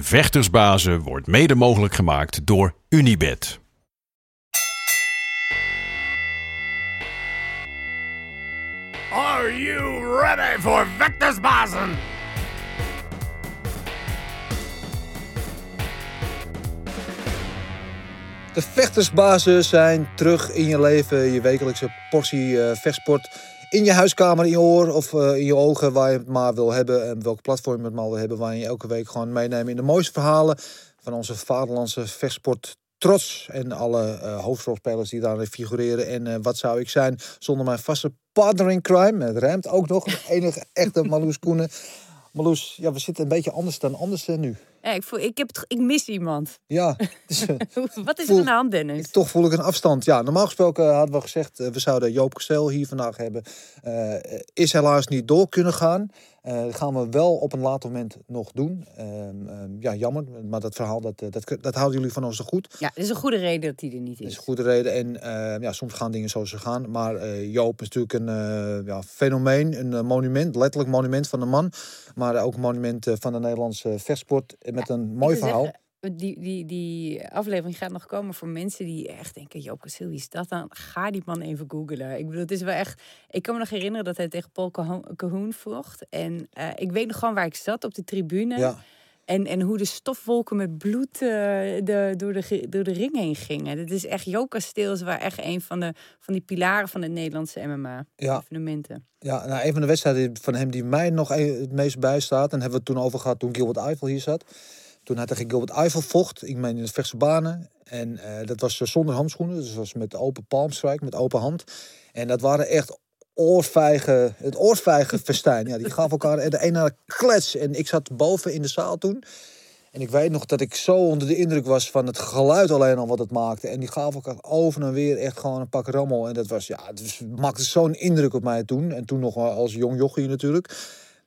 Vechtersbazen wordt mede mogelijk gemaakt door Unibed. Are you ready for Vectorsbazen? De vechtersbazen zijn terug in je leven. Je wekelijkse portie eh, vechtsport. In je huiskamer, in je oor of eh, in je ogen, waar je het maar wil hebben. En welk platform je het maar wil hebben. Waar je elke week gewoon meenemen in de mooiste verhalen van onze vaderlandse vechtsport. Trots en alle eh, hoofdrolspelers die daarin figureren. En eh, wat zou ik zijn zonder mijn vaste partner in crime? Het ruimt ook nog. Enige echte Marloes Koenen. Ja, we zitten een beetje anders dan anders nu. Ja, ik, voel, ik, heb het, ik mis iemand. Ja, dus, Wat is Voel- er aan de hand, Dennis? toch voel ik een afstand. Ja, normaal gesproken hadden we gezegd, eh, we zouden Joop Kasteel hier vandaag hebben. Eh, is helaas niet door kunnen gaan. Dat gaan we wel op een later moment nog doen. Ehm, ehm, ja, jammer, maar dat verhaal dat, dat, dat houden jullie van ons zo goed. Ja, er is een goede reden dat hij er niet Dat is is. een goede reden. En eh, ja, soms gaan dingen zoals ze gaan. Maar Joop is natuurlijk een ja, fenomeen, een monument, letterlijk monument van de man. Maar ook een monument van de Nederlandse vechtsport. Eh, Met een mooi verhaal. zeggen, Die, die, die aflevering gaat nog komen voor mensen die echt denken: Joop Kasteel, wie is dat dan? Ga die man even googlen. Ik bedoel, het is wel echt. Ik kan me nog herinneren dat hij tegen Paul Caho- Cahoon vocht. En eh, ik weet nog gewoon waar ik zat op de tribune. Ja, En, en hoe de stofwolken met bloed eh, de, door, de, door de ring heen gingen. Dat is echt, Joop Kasteel is wel echt een van, de, van die pilaren van de Nederlandse MMA. ja. Evenementen. Ja, nou, een van de wedstrijden van hem die mij nog e- het meest bijstaat. En hebben we het toen over gehad toen Gilbert Eiffel hier zat. Toen hij tegen Gilbert Eiffel vocht. Ik meen in de vechtse banen. En eh, dat was eh, zonder handschoenen. Dus dat was met open palmstrike, met open hand. En dat waren echt oorvijgen, het oorvijgen festijn. Ja, die gaven elkaar de ene klets. En ik zat boven in de zaal toen. En ik weet nog dat ik zo onder de indruk was van het geluid alleen al wat het maakte. En die gaven elkaar over en weer echt gewoon een pak rammel. En dat was, ja, het was- maakte zo'n indruk op mij toen. En toen nog als jong jochie natuurlijk.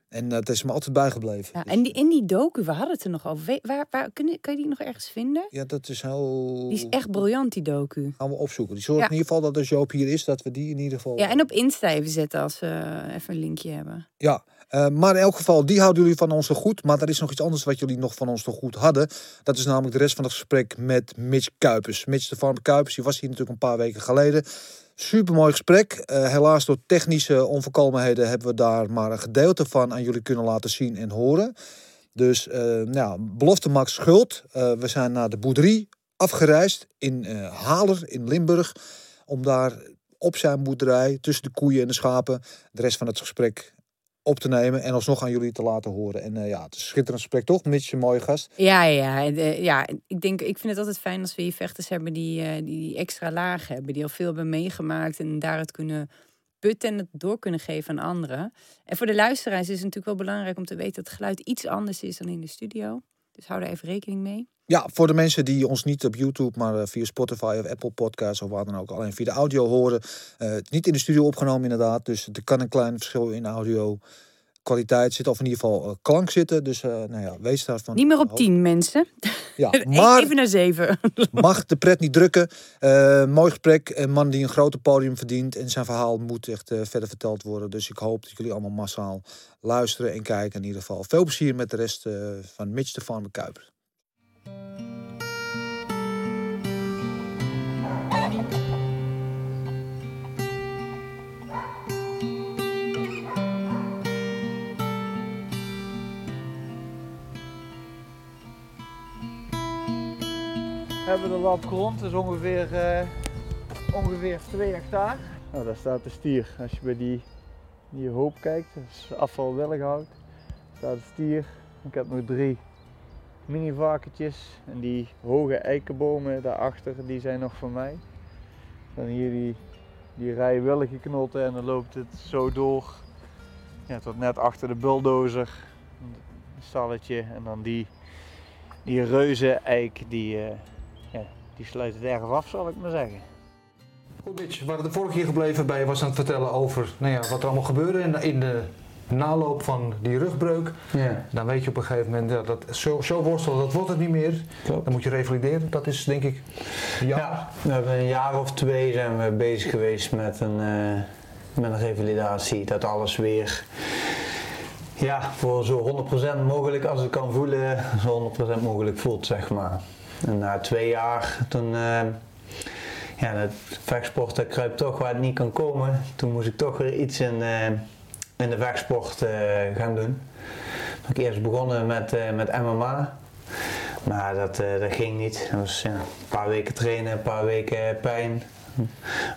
En dat is me altijd bijgebleven. Ja, Dus, en die, in die docu, we hadden het er nog over. We- waar, waar, kun, je, kun je die nog ergens vinden? ja, dat is heel... Die is echt briljant, die docu. Gaan we opzoeken. Die zorgt Ja. in ieder geval dat als Joop hier is, dat we die in ieder geval... Ja, en op Insta even zetten als we even een linkje hebben. Ja, eh, maar in elk geval, die houden jullie van ons te goed. Maar er is nog iets anders wat jullie nog van ons te goed hadden. Dat is namelijk de rest van het gesprek met Mitch Kuipers. Mitch de Farmer Kuipers, die was hier natuurlijk een paar weken geleden. Supermooi gesprek. Eh, helaas door technische onvolkomenheden hebben we daar maar een gedeelte van aan jullie kunnen laten zien en horen. Dus eh nou, belofte Max Schuld. Eh, we zijn naar de boerderie afgereisd in Haler in Limburg. Om daar op zijn boerderij, tussen de koeien en de schapen, de rest van het gesprek op te nemen en alsnog aan jullie te laten horen. En eh, ja, het is een schitterend gesprek, toch? Mitch, een mooie gast. Ja, ja, eh, ja ik, denk, ik vind het altijd fijn als we hier vechters hebben die, eh, die extra laag hebben. Die al veel hebben meegemaakt en daaruit kunnen putten en het door kunnen geven aan anderen. En voor de luisteraars is het natuurlijk wel belangrijk om te weten dat het geluid iets anders is dan in de studio. Dus hou daar even rekening mee. Ja, voor de mensen die ons niet op YouTube, maar eh, via Spotify of Apple Podcasts of waar dan ook, alleen via de audio horen. eh, niet in de studio opgenomen inderdaad, dus er kan een klein verschil in audio kwaliteit zitten, of in ieder geval eh, klank zitten. Dus eh, nou ja, wees daarvan. Niet meer op tien mensen. Ja, Maar... maar Even naar zeven. mag de pret niet drukken. Mooi gesprek. Een man die een groter podium verdient. En zijn verhaal moet echt verder verteld worden. Dus ik hoop dat jullie allemaal massaal luisteren en kijken in ieder geval. Veel plezier met de rest van Mitch de Farmer Kuiper. Hebben de lab grond, dat is ongeveer, eh, ongeveer 2 hectare. Nou, daar staat de stier. Als je bij die, die hoop kijkt, dat is afval staat de stier. Ik heb nog drie mini varkentjes en die hoge eikenbomen daarachter, die zijn nog van mij. Dan hier die, die rij willige knotten en dan loopt het zo door ja, tot net achter de bulldozer, een stalletje en dan die, die reuze eik die, eh, ja, die sluit het erg af, zal ik maar zeggen. Goed Mitch, we waren de vorige keer gebleven bij je was aan het vertellen over nou ja, wat er allemaal gebeurde in de naloop van die rugbreuk. Ja, Dan weet je op een gegeven moment, ja, dat zo, zo worstelen, dat wordt het niet meer. klopt. Dan moet je revalideren. Dat is denk ik, ja, Ja, we hebben een jaar of twee zijn we bezig geweest met een, eh, met een revalidatie. Dat alles weer ja, voor zo 100% mogelijk als ik kan voelen, zo 100% mogelijk voelt, zeg maar. En na twee jaar, toen, eh, ja, het vechtsport dat kruipt toch waar het niet kan komen. Toen moest ik toch weer iets in, eh, in de vechtsport eh, gaan doen. Ik eerst begonnen met, eh, met MMA. Maar dat, eh, dat ging niet. Dat was ja, een paar weken trainen, een paar weken pijn.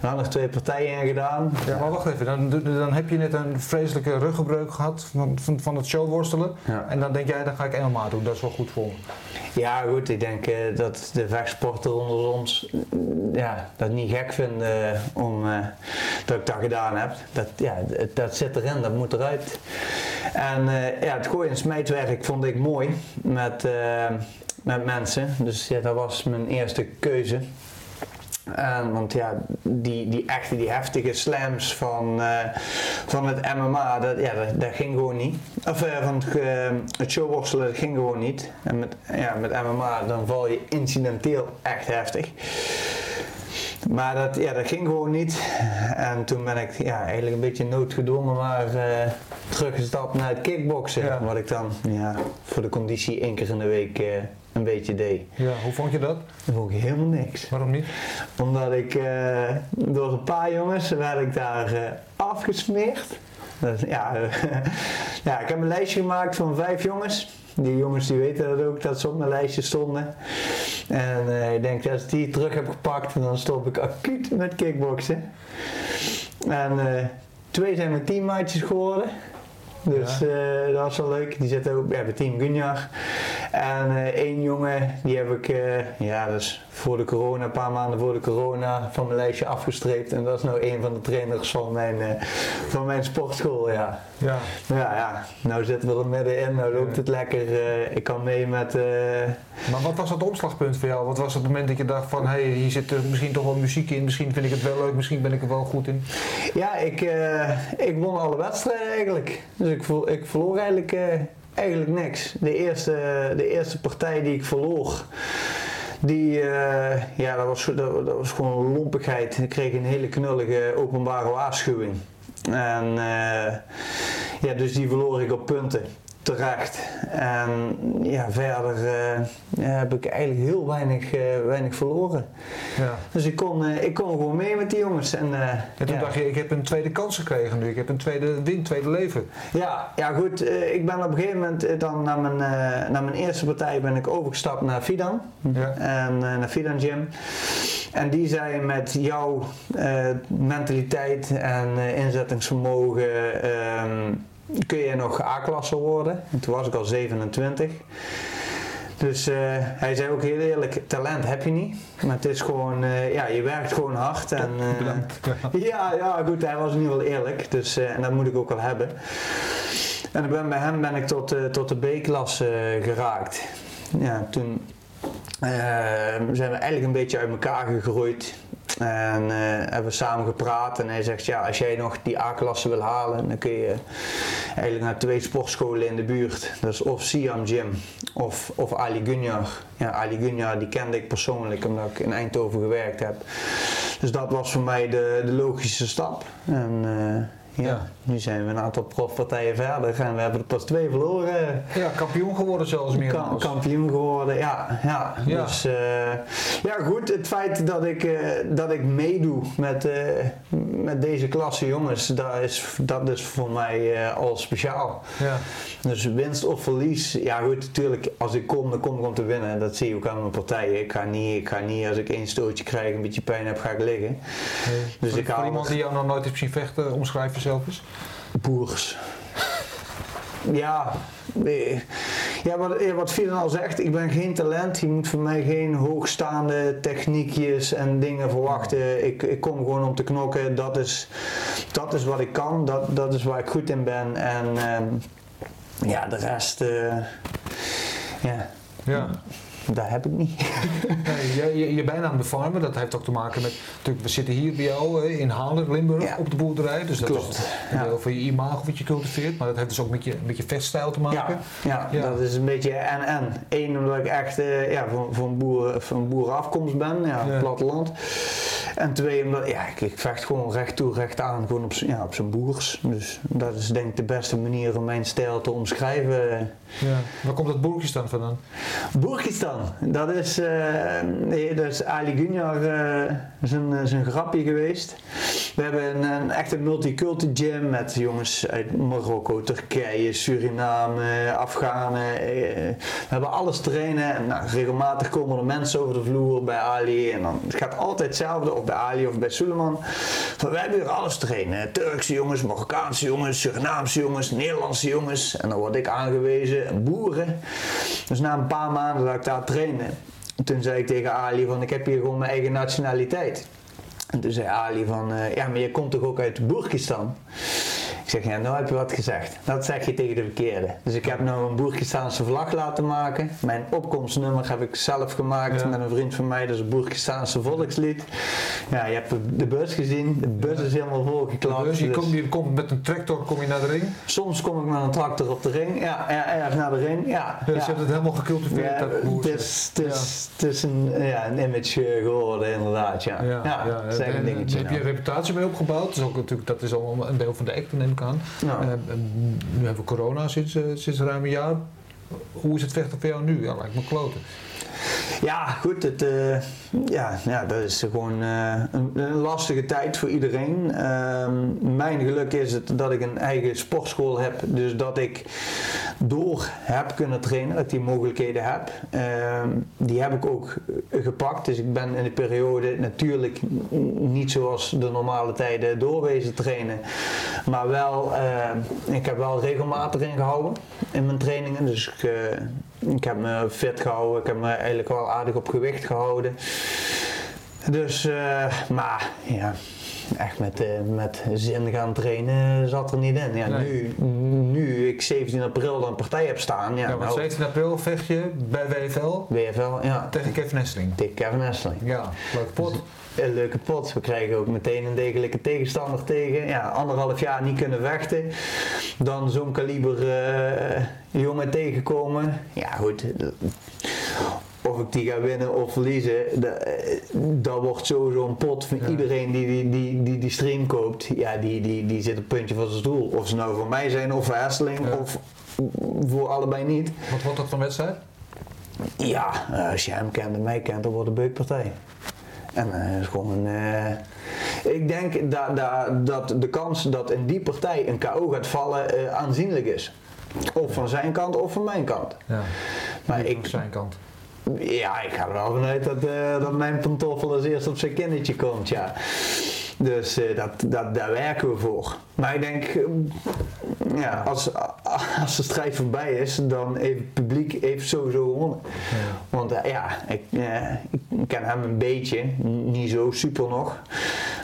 We hadden nog twee partijen in gedaan. Ja, maar wacht even, dan, dan heb je net een vreselijke ruggenbreuk gehad van, van, van het showworstelen. Ja. En dan denk jij, dan ga ik MMA doen, dat is wel goed voor me. Ja, goed, ik denk eh, dat de vechtsporter onder ons mm, ja, dat niet gek vinden eh, om, eh, dat ik dat gedaan heb. Dat, ja, dat zit erin, dat moet eruit. En ja, het gooien en smijtwerk vond ik mooi met, met mensen. Dus ja, dat was mijn eerste keuze. En, want ja, die, die echte, die heftige slams van, eh, van het MMA, dat, ja, dat, dat ging gewoon niet. Of eh, van het, eh, het showworstelen, dat ging gewoon niet. En met, ja, met MMA, dan val je incidenteel echt heftig. Maar dat, ja, dat ging gewoon niet. En toen ben ik ja, eigenlijk een beetje noodgedwongen maar teruggestapt naar het kickboksen. Ja. Wat ik dan ja, voor de conditie één keer in de week een beetje deed. Ja, hoe vond je dat? Dat vond ik helemaal niks. Waarom niet? Omdat ik eh, door een paar jongens werd ik daar eh, afgesmeerd. Dat, ja, ja, ik heb een lijstje gemaakt van vijf jongens. Die jongens die weten dat ook, dat ze op mijn lijstje stonden. En eh, ik denk dat als ik die terug heb gepakt, dan stop ik acuut met kickboksen. En twee zijn mijn teammaatjes geworden. Dus dat was wel leuk. Die zitten ook bij Team Gunjar. En eh, één jongen, die heb ik, eh, ja, dus voor de corona, een paar maanden voor de corona, van mijn lijstje afgestreept. En dat is nou een van de trainers van mijn, eh, van mijn sportschool, ja. Ja. Ja, ja, nou zitten we er middenin, nou loopt het lekker. ik kan mee met, Maar wat was dat omslagpunt voor jou? Wat was het moment dat je dacht van, hé, hey, hier zit er misschien toch wel muziek in, misschien vind ik het wel leuk, misschien ben ik er wel goed in? Ja, ik, ik won alle wedstrijden eigenlijk. Dus ik, ik verloor eigenlijk, eigenlijk niks. De eerste, de eerste partij die ik verloor, die, eh, ja, dat, was, dat, was gewoon een lompigheid. Ik kreeg een hele knullige openbare waarschuwing. En eh, ja, dus die verloor ik op punten. Terecht. En ja, verder eh, heb ik eigenlijk heel weinig, eh, weinig verloren. Ja. Dus ik kon, eh, ik kon gewoon mee met die jongens. En, En toen ja. dacht je, ik heb een tweede kans gekregen nu, ik heb een tweede win, tweede leven. Ja, ja goed. ik ben op een gegeven moment dan naar mijn, naar mijn eerste partij ben ik overgestapt naar Fidan. Ja. En naar Fidan Gym. En die zei met jouw mentaliteit en inzettingsvermogen ehm, kun je nog A-klasse worden. En toen was ik al 27. Dus eh, hij zei ook heel eerlijk, talent heb je niet. Maar het is gewoon, eh, ja, je werkt gewoon hard. En, eh, ja, ja, goed, hij was in ieder geval eerlijk. Dus, en dat moet ik ook wel hebben. En ben, bij hem ben ik tot, tot de B-klasse geraakt. Ja, toen zijn we eigenlijk een beetje uit elkaar gegroeid. En eh, hebben we samen gepraat en hij zegt, ja, als jij nog die A-klasse wil halen, dan kun je eigenlijk naar twee sportscholen in de buurt. Dat is of Siam Gym of, of Ali Gunjar. Ja, Ali Gunjar die kende ik persoonlijk omdat ik in Eindhoven gewerkt heb. Dus dat was voor mij de, de logische stap. En eh, ja, Ja. nu zijn we een aantal profpartijen verder en we hebben er pas twee verloren. Ja, kampioen geworden zelfs meer. Kam- kampioen geworden, ja. ja. Ja. Dus eh, ja, goed, het feit dat ik, eh, dat ik meedoe met, eh, met deze klasse jongens, dat is, dat is voor mij al speciaal. Ja. Dus winst of verlies, ja goed, natuurlijk, als ik kom, dan kom ik om te winnen. Dat zie je ook aan mijn partijen. Ik ga niet, ik ga niet als ik één stootje krijg, een beetje pijn heb, ga ik liggen. Dus voor, ik voor iemand die jou nog nooit heeft zien vechten, omschrijf eens. boers. Ja, nee. ja wat, ja, wat Fidan al zegt, ik ben geen talent. Je moet van mij geen hoogstaande techniekjes en dingen verwachten. Ik, ik kom gewoon om te knokken. Dat is, dat is wat ik kan. Dat, dat is waar ik goed in ben. En ehm, ja, de rest, eh, Ja. Dat heb ik niet. Nee, je, je, je bijnaam de farmer, dat heeft ook te maken met, natuurlijk, we zitten hier bij jou in Haarlem, Limburg, Ja. op de boerderij. Dus dat Klopt, is een ja. deel van je imago wat je cultiveert, maar dat heeft dus ook met je, met je veststijl te maken. Ja, ja, Ja. dat is een beetje en-en. Eén, omdat ik echt eh, ja, van, van, boeren, van boerenafkomst ben, ja, Ja. platteland. En twee, omdat ja, ik, ik vecht gewoon recht toe, recht aan, gewoon op, ja, op zijn boers. Dus dat is denk ik de beste manier om mijn stijl te omschrijven. Ja. Waar komt dat boertjes dan vandaan? Boerkistan, dat is, eh, nee, dat is Ali Gunjar eh, zijn, zijn grapje geweest. We hebben een, een echte multiculti gym met jongens uit Marokko, Turkije, Suriname, Afghanen. eh, we hebben alles trainen en nou, regelmatig komen er mensen over de vloer bij Ali. En dan het gaat altijd hetzelfde, of Ali of bij Suleiman. Van, wij hebben hier alles trainen. Turkse jongens, Marokkaanse jongens, Surinaamse jongens, Nederlandse jongens. En dan word ik aangewezen, en boeren. Dus na een paar maanden dat ik daar trainde, toen zei ik tegen Ali van ik heb hier gewoon mijn eigen nationaliteit. En toen zei Ali van eh, ja maar je komt toch ook uit Boerkistan? Ik zeg ja nou heb je wat gezegd. Dat zeg je tegen de verkeerde. Dus ik heb nou een Boerkistaanse vlag laten maken. Mijn opkomstnummer heb ik zelf gemaakt Ja. met een vriend van mij. Dat is het Boerkistaanse volkslied. Ja je hebt de bus gezien. De bus is helemaal volgeklapt. Dus je Dus- komt, je komt met een tractor kom je naar de ring. Soms kom ik met een tractor op de ring. Ja, ja, ja naar de ring. Ja, Dus ja. je hebt het helemaal gecultiveerd. Ja, het is, het is, het is een, ja, een image eh, geworden inderdaad, ja. Ja, dat is echt een En dingetje. Heb je een reputatie mee opgebouwd. Dat is, ook natuurlijk, dat is allemaal een deel van de act, neem ik aan. Eh, nu hebben we corona sinds, eh, sinds ruim een jaar. Hoe is het vechten voor jou nu? Ja, lijkt me kloten. Ja, goed, het, eh, ja, ja, dat is gewoon eh, een, lastige tijd voor iedereen. Ehm, mijn geluk is het dat ik een eigen sportschool heb, dus dat ik door heb kunnen trainen, dat ik die mogelijkheden heb. Ehm, die heb ik ook gepakt, dus ik ben in de periode natuurlijk niet zoals de normale tijden doorwezen trainen, maar wel, eh, ik heb wel regelmatig ingehouden in mijn trainingen, dus ik, eh, ik heb me fit gehouden, ik heb me eigenlijk wel aardig op gewicht gehouden. Dus, eh, maar ja, echt met, eh, met zin gaan trainen zat er niet in. Ja, Nee. nu, nu ik 17 april een partij heb staan, ja, Ja, want nou, 17 april vecht je bij WFL WFL, ja, tegen Kevin Nesteling. tegen Kevin Esseling. Ja, leuke pot. Een leuke pot. We krijgen ook meteen een degelijke tegenstander tegen. Ja, anderhalf jaar niet kunnen vechten. Dan zo'n kaliber eh, jongen tegenkomen. Ja, goed. Of ik die ga winnen of verliezen, dat, eh, dat wordt sowieso een pot van Ja. iedereen die die, die, die die stream koopt. Ja, die, die, die zit op het puntje van zijn stoel. Of ze nou voor mij zijn of voor Hesseling Ja. of voor allebei niet. Wat wordt dat voor wedstrijd? Ja, eh, als je hem kent en mij kent, dan wordt het een beukpartij. En het is gewoon. eh, ik denk dat, dat, dat de kans dat in die partij een KO gaat vallen aanzienlijk is. Of van zijn kant of van mijn kant. Ja, Maar ik, zijn kant. Ja, ik ga er wel vanuit dat, eh, dat mijn pantoffel als eerst op zijn kindertje komt, ja. Dus eh, dat, dat, daar werken we voor. Maar ik denk, eh, ja, als, als de strijd voorbij is, dan heeft het publiek heeft sowieso gewonnen. Want eh, ja, ik, eh, ik ken hem een beetje, niet zo super nog.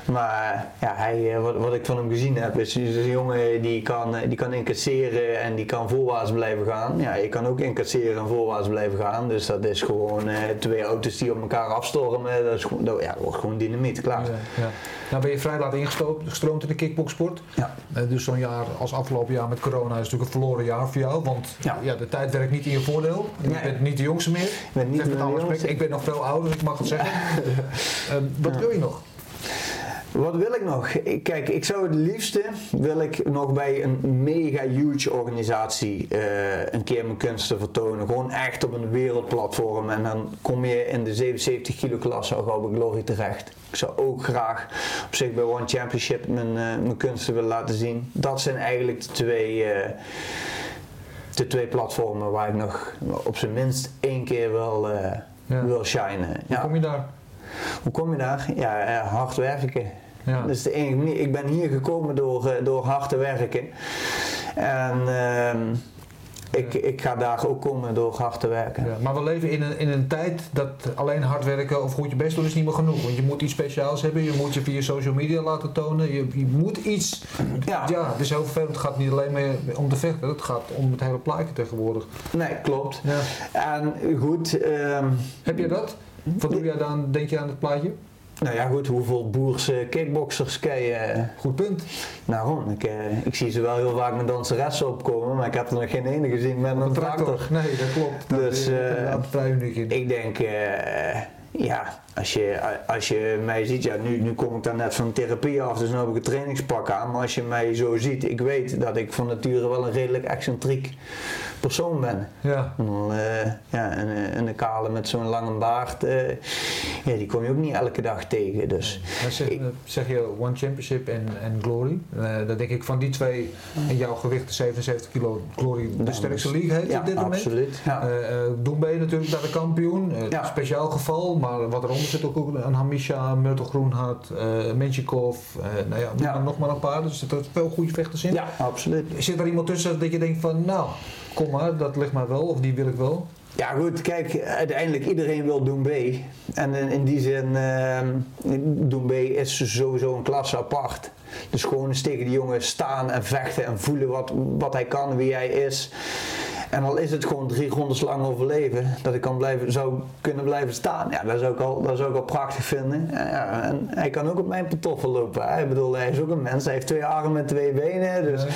Maar ja, hij, eh, wat, wat ik van hem gezien heb, is, is een jongen die kan, die kan incasseren en die kan voorwaarts blijven gaan. Ja, je kan ook incasseren en voorwaarts blijven gaan. Dus dat is gewoon eh, twee auto's die op elkaar afstormen. Dat, is gewoon, dat, ja, dat wordt gewoon dynamiet, klaar. Ja, ja. Nou ben je vrij laat ingestroomd in de kickboxsport. Ja. Dus zo'n jaar als afgelopen jaar met corona is natuurlijk een verloren jaar voor jou. Want ja. Ja. de tijd werkt niet in je voordeel. Je Nee. bent niet de jongste meer. ben niet Zeg met alle. Ik ben nog veel ouder, dus ik mag het zeggen. Ehm, wat wil je nog? Wat wil ik nog? Kijk, ik zou het liefste wil ik nog bij een mega huge organisatie eh, een keer mijn kunsten vertonen. Gewoon echt op een wereldplatform. En dan kom je in de 77 kilo klasse al gauw bij Glory terecht. Ik zou ook graag op zich bij One Championship mijn, eh, mijn kunsten willen laten zien. Dat zijn eigenlijk de twee, eh, de twee platformen waar ik nog op zijn minst één keer wil, Ja. wil shinen. Hoe Ja. kom je daar? Hoe kom je daar? Ja, hard werken. Ja. Is de enige manier. Ik ben hier gekomen door, eh, door hard te werken. En ehm, ik, ik ga daar ook komen door hard te werken. Ja, maar we leven in een, in een tijd dat alleen hard werken of goed je best doen is niet meer genoeg. Want je moet iets speciaals hebben, je moet je via social media laten tonen, je, je moet iets. Ja. ja, het is heel vervelend. Het gaat niet alleen meer om de vechten, het gaat om het hele plaatje tegenwoordig. Nee, klopt. Ja. En goed, ehm, Heb je dat? Wat doe jij dan, denk je aan het plaatje? Nou ja, goed, hoeveel boerse kickboxers ken je? Goed punt. Ik, eh, ik zie ze wel heel vaak met danseressen opkomen, maar ik heb er nog geen ene gezien met een tractor. Nee, dat klopt. Dus, is eh, vrij uniek in. Ik denk, eh, ja, als je, als je mij ziet, ja, nu, nu kom ik daar net van therapie af, dus nu heb ik een trainingspak aan. Maar als je mij zo ziet, ik weet dat ik van nature wel een redelijk excentriek persoon ben. Ja. En eh, ja, en, eh, en een kale met zo'n lange baard, eh, ja, die kom je ook niet elke dag tegen. Dus zeg, Ik- dan zeg je One Championship en, en Glory. Eh dan denk ik van die twee en jouw gewicht 77 kilo Glory de sterkste league heet ja, op dit moment. absoluut. Ja. Eh eh, Doembe natuurlijk daar de kampioen. Speciaal geval, maar wat eronder zit ook een Hamisha, Myrtle Groenhart, eh Menchikov. eh nou ja, Ja. nog maar een paar. Dus er zitten veel goede vechters in. ja, absoluut. Zit er iemand tussen dat je denkt van nou, kom maar, dat ligt mij wel of die wil ik wel? Ja goed, kijk, uiteindelijk iedereen wil Doembe. En in, in die zin, ehm Doembe is sowieso een klasse apart. Dus gewoon eens tegen die jongen staan en vechten en voelen wat, wat hij kan, wie hij is. En al is het gewoon drie rondes lang overleven, dat ik kan blijven, zou kunnen blijven staan. Ja, dat zou ik al, dat zou ik al prachtig vinden. En, ja, en hij kan ook op mijn pantoffel lopen. Hè. Ik bedoel, hij is ook een mens, hij heeft twee armen en twee benen. Dus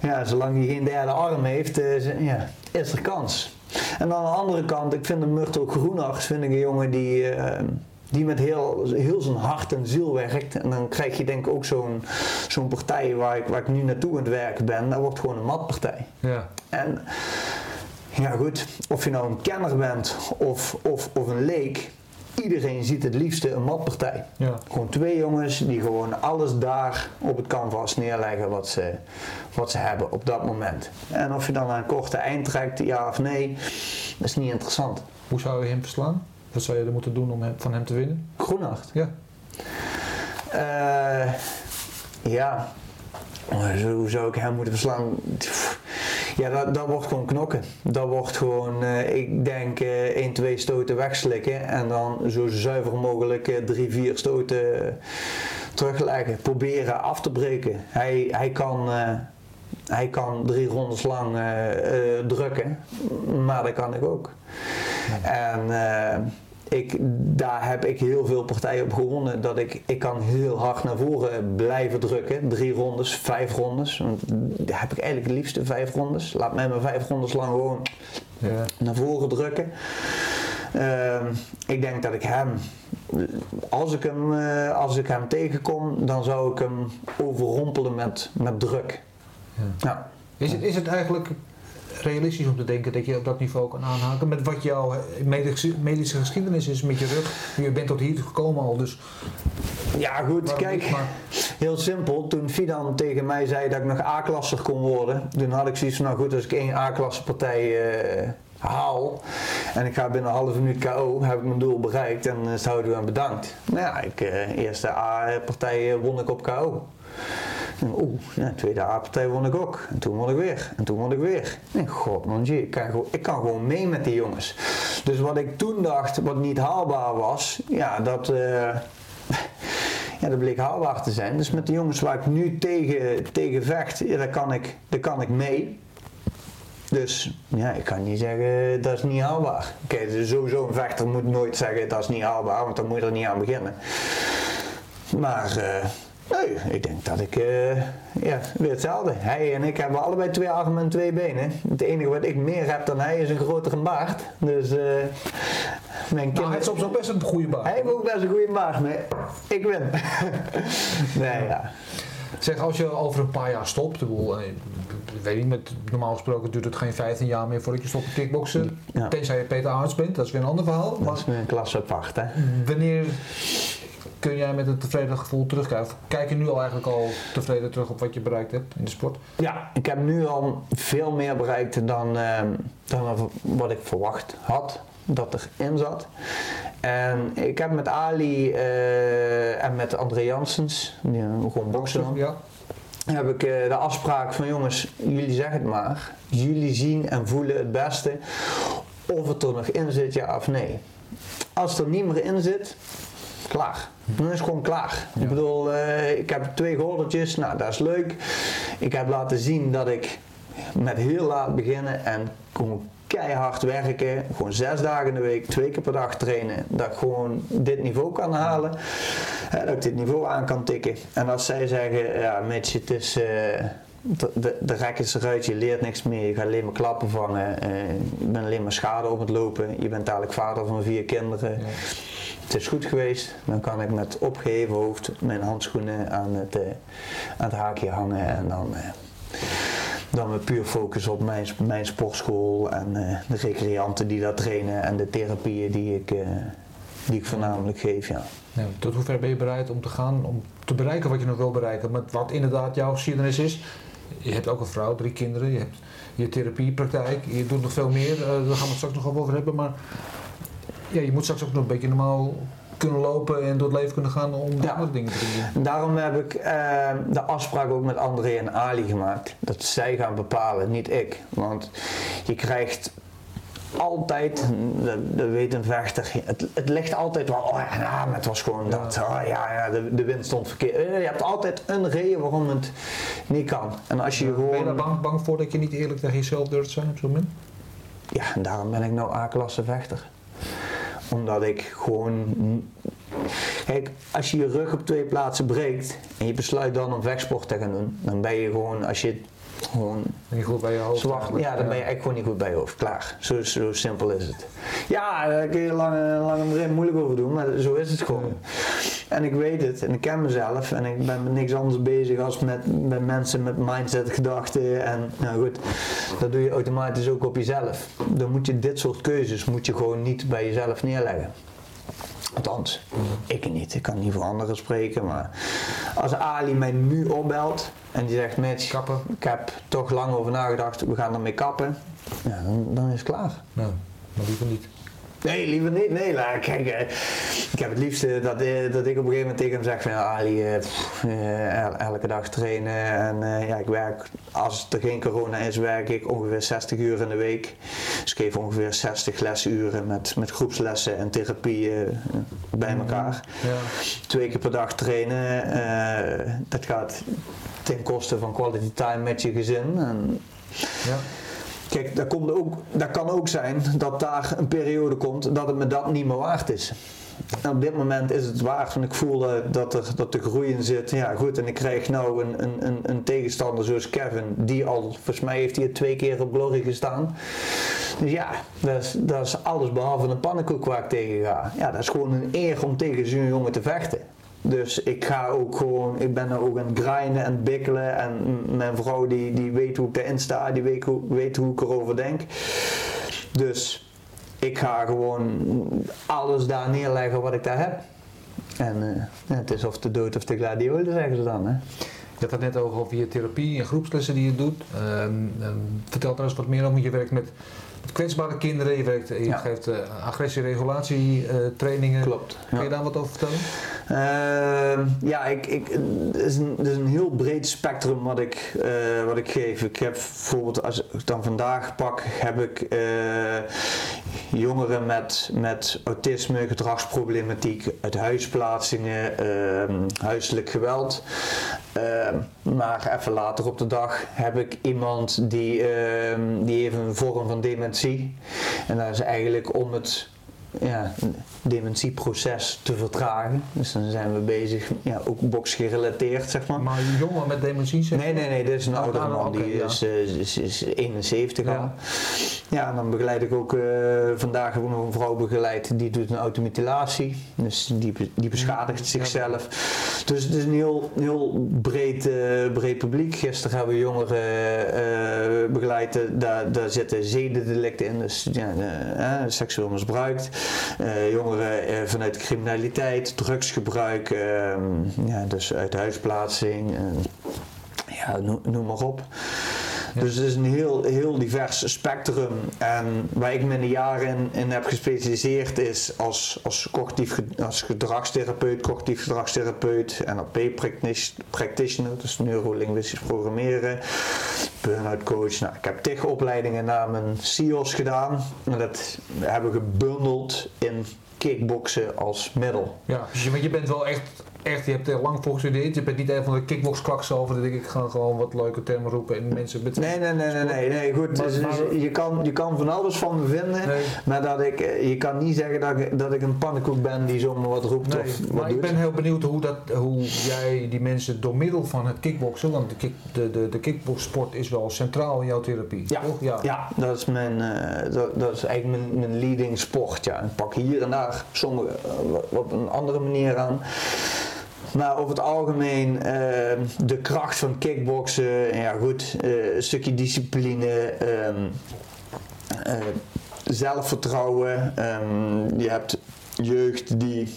ja, zolang hij geen derde arm heeft, eh, ja, is er kans. En aan de andere kant, ik vind de Myrtle Groenarts vind ik een jongen die, eh, die met heel, heel zijn hart en ziel werkt. En dan krijg je denk ik ook zo'n zo'n partij waar ik, waar ik nu naartoe aan het werken ben. Dat wordt gewoon een matpartij. Ja. En ja goed, of je nou een kenner bent of, of, of een leek, iedereen ziet het liefste een matpartij. Ja. Gewoon twee jongens die gewoon alles daar op het canvas neerleggen wat ze, wat ze hebben op dat moment. En of je dan aan een korte eind trekt, ja of nee, dat is niet interessant. Hoe zou je hem verslaan? Wat zou je er moeten doen om hem, van hem te winnen? Groenhart. Ja. Eh, ja, hoe zou ik hem moeten verslaan? Pff, Ja, dat, dat wordt gewoon knokken. Dat wordt gewoon, eh, ik denk, eh 1, 2 stoten wegslikken en dan zo zuiver mogelijk eh, 3, 4 stoten eh, terugleggen. Proberen af te breken. Hij, hij kan. eh, hij kan drie rondes lang eh, eh, drukken, maar dat kan ik ook. En eh, ik, daar heb ik heel veel partijen op gewonnen. Dat ik, ik kan heel hard naar voren blijven drukken. Drie rondes, vijf rondes. Want daar heb ik eigenlijk het liefste vijf rondes. Laat mij maar vijf rondes lang gewoon Ja. naar voren drukken. Ehm, ik denk dat ik hem, als ik hem, eh, als ik hem tegenkom, dan zou ik hem overrompelen met, met druk. Ja. Ja. Is, het, is het eigenlijk realistisch om te denken dat je op dat niveau kan aanhaken met wat jouw medische, medische geschiedenis is met je rug? Je bent tot hier gekomen al, dus Ja, goed, kijk. niet? Maar, Heel simpel, toen Fidan tegen mij zei dat ik nog A-klasser kon worden, toen had ik zoiets van, nou goed, als ik één A-klasse partij eh, haal en ik ga binnen een halve minuut KO, heb ik mijn doel bereikt en uh, houden we aan bedankt. Nou ja, ik, eh, eerste A-partij won ik op KO. Oeh, ja, tweede A-partij won ik ook. En toen won ik weer. En toen won ik weer. En god man, jee, ik, kan gewoon, ik kan gewoon mee met die jongens. Dus wat ik toen dacht, wat niet haalbaar was, ja, dat... eh, ja, dat bleek haalbaar te zijn. Dus met de jongens waar ik nu tegen, tegen vecht, daar, kan ik, daar kan ik mee. Dus ja, ik kan niet zeggen dat is niet haalbaar. Oké, dus sowieso een vechter moet nooit zeggen dat is niet haalbaar, want dan moet je er niet aan beginnen. Maar eh, nee, ik denk dat ik eh, ja, weer hetzelfde. Hij en ik hebben allebei twee armen en twee benen. Het enige wat ik meer heb dan hij is een grotere baard. Dus eh mijn nou, hij heeft soms ook best een goede baan. Hij heeft ook best een goede baard, maar ik win. nee, ja. Zeg, als je over een paar jaar stopt, ik eh, weet niet, met, normaal gesproken duurt het geen 15 jaar meer voordat je stopt met kickboksen. Ja. Tenzij je Peter Aarts bent, dat is weer een ander verhaal. Dat is een klasse apart, hè. wanneer kun jij met een tevreden gevoel terugkijken? Kijk je nu al eigenlijk al tevreden terug op wat je bereikt hebt in de sport? Ja, ik heb nu al veel meer bereikt dan, ehm, dan wat ik verwacht had dat erin zat. En ik heb met Ali eh, en met André Janssens, die gewoon boksen dan, Ja. heb ik eh, de afspraak van jongens, jullie zeggen het maar. Jullie zien en voelen het beste of het er nog in zit, ja of nee. Als het er niet meer in zit, klaar. Dan is gewoon klaar. Ik bedoel, eh, ik heb twee gordeltjes, nou dat is leuk. Ik heb laten zien dat ik met heel laat beginnen en gewoon keihard werken, gewoon zes dagen in de week, twee keer per dag trainen, dat ik gewoon dit niveau kan halen, hè, dat ik dit niveau aan kan tikken. En als zij zeggen, ja Mitch, het is, eh, de, de, de rek is eruit, je leert niks meer, je gaat alleen maar klappen vangen, eh, je bent alleen maar schade op het lopen, je bent dadelijk vader van vier kinderen. Het is goed geweest, dan kan ik met opgeheven hoofd mijn handschoenen aan het, eh, aan het haakje hangen en dan, eh, dan weer puur focus op mijn, mijn sportschool en eh, de recreanten die daar trainen en de therapieën die ik, die ik voornamelijk geef. Ja. Tot hoever ben je bereid om te gaan, om te bereiken wat je nog wil bereiken? Met wat inderdaad jouw geschiedenis is. Je hebt ook een vrouw, drie kinderen, je hebt je therapiepraktijk, je doet nog veel meer. daar gaan we het straks nog over hebben. Maar ja, je moet straks ook nog een beetje normaal kunnen lopen en door het leven kunnen gaan om Ja. andere dingen te doen. En Daarom heb ik eh, de afspraak ook met André en Ali gemaakt. Dat zij gaan bepalen, niet ik. Want je krijgt altijd, dat, dat weet een vechter, het, het ligt altijd wel, oh ja, nou, maar het was gewoon dat, oh ja, ja de, de wind stond verkeerd. Eh, Je hebt altijd een reden waarom het niet kan. En als je Ben je daar gewoon, bang, bang voor dat je niet eerlijk tegen jezelf durft zijn op zo'n moment? ja, en daarom ben ik nou A-klasse vechter. Omdat ik gewoon, kijk, als je je rug op twee plaatsen breekt en je besluit dan om vechtsport te gaan doen, dan ben je gewoon, als je gewoon Niet goed bij je hoofd. Zwart, eigenlijk. ja, dan ben je echt gewoon niet goed bij je hoofd. Klaar. Zo, zo simpel is het. Ja, daar kun je lang, lang moeilijk over doen, maar zo is het gewoon. En ik weet het en ik ken mezelf en ik ben met niks anders bezig als met, met mensen met mindset, gedachten en nou goed, dat doe je automatisch ook op jezelf. Dan moet je dit soort keuzes moet je gewoon niet bij jezelf neerleggen. Althans, ik niet. Ik kan niet voor anderen spreken, maar als Ali mij nu opbelt en die zegt, Mitch, Kappen. ik heb toch lang over nagedacht, we gaan ermee kappen, ja, dan, dan is het klaar. Nou, maar liever niet. Nee, liever niet. Nee, nou, kijk, eh, ik heb het liefste dat, eh, dat ik op een gegeven moment tegen hem zeg van ja, Ali, eh, pff, el- elke dag trainen en ja, ik werk, als er geen corona is, werk ik ongeveer 60 uur in de week. Dus ik geef ongeveer 60 lesuren met, met groepslessen en therapie eh, bij elkaar. Ja. Twee keer per dag trainen, dat gaat ten koste van quality time met je gezin. En Ja. Kijk, dat, komt ook, kan ook zijn dat daar een periode komt dat het me dat niet meer waard is. Op dit moment is het waard, want ik voel dat er, dat er groei in zit. Ja, goed, en ik krijg nou een, een, een, tegenstander zoals Kevin, die al, volgens mij heeft hij twee keer op Glory gestaan. Dus ja, dat is, dat is alles behalve een pannenkoek waar ik tegen ga. Ja, dat is gewoon een eer om tegen zo'n jongen te vechten. Dus ik ga ook gewoon, ik ben er ook aan het grinden en bikkelen. En mijn vrouw die, die weet hoe ik erin sta, die weet hoe, weet hoe ik erover denk. Dus ik ga gewoon alles daar neerleggen wat ik daar heb. En eh, het is of de dood of de gladiolen, zeggen ze dan. Hè? Je had het net over, over je therapie en groepslessen die je doet. Ehm, ehm, vertel daar eens wat meer over. Je werkt met kwetsbare kinderen, je, werkt, je Ja. geeft uh, agressie-regulatie eh, trainingen. Klopt. Kun je Ja. daar wat over vertellen? Ehm, ja, ik, ik, het, is een, het is een heel breed spectrum wat ik, eh, wat ik geef. Ik heb bijvoorbeeld, als ik dan vandaag pak, heb ik eh, jongeren met, met autisme, gedragsproblematiek, uit huisplaatsingen, ehm, huiselijk geweld. Maar even later op de dag heb ik iemand die, ehm, die heeft een vorm van dementie. En dat is eigenlijk om het ja, dementieproces te vertragen. Dus dan zijn we bezig, ja, ook boxgerelateerd zeg maar. Maar een jongen met dementie zeg Nee, nee, nee, dit is een Oh, oudere nou, man, die ja. is, eh, is, is 71 al. Ja. Ja, dan begeleid ik ook, eh, vandaag heb ik nog een vrouw begeleid, die doet een automutilatie. Dus die, die beschadigt zichzelf. Dus het is een heel, heel breed, eh, breed publiek. Gisteren hebben we jongeren eh, begeleid, daar, daar zitten zedendelicten in. Dus ja, seksueel misbruikt. Eh, jongeren eh, vanuit criminaliteit, drugsgebruik, ehm, ja, dus uit huisplaatsing. eh, ja, noem, noem maar op. Dus het is een heel, heel divers spectrum. En waar ik me in de jaren in, heb gespecialiseerd is als, als, cognitief, als gedragstherapeut, cognitief gedragstherapeut, NLP practitioner, dus neurolinguistisch programmeren, burn-out coach. Nou, ik heb tig opleidingen naar mijn CIO's gedaan. En dat hebben we gebundeld in kickboksen als middel. Ja, dus je, je bent wel echt, echt, je hebt er lang voor gestudeerd. Je bent niet een van de kickboxklaks over. Dat denk ik, ik ga gewoon wat leuke termen roepen en mensen met... Nee, nee, nee, nee, nee, nee goed. Maar- dus- maar- je, kan, je kan van alles van me vinden, Nee. maar dat ik, eh, je kan niet zeggen dat ik, dat ik een pannenkoek ben die zomaar wat roept Nee, of wat maar ik doet. ben heel benieuwd hoe, dat, hoe jij die mensen door middel van het kickboksen, want de, kick, de, de, de kickboxsport is wel centraal in jouw therapie. Ja, toch? ja. dat is mijn, eh, dat, dat is eigenlijk mijn, mijn leading sport. Ja. Ik pak hier en daar sommige eh, op een andere manier aan. Maar over het algemeen eh, de kracht van kickboksen, ja goed, eh, een stukje discipline, ehm, eh, zelfvertrouwen. ehm, je hebt jeugd die,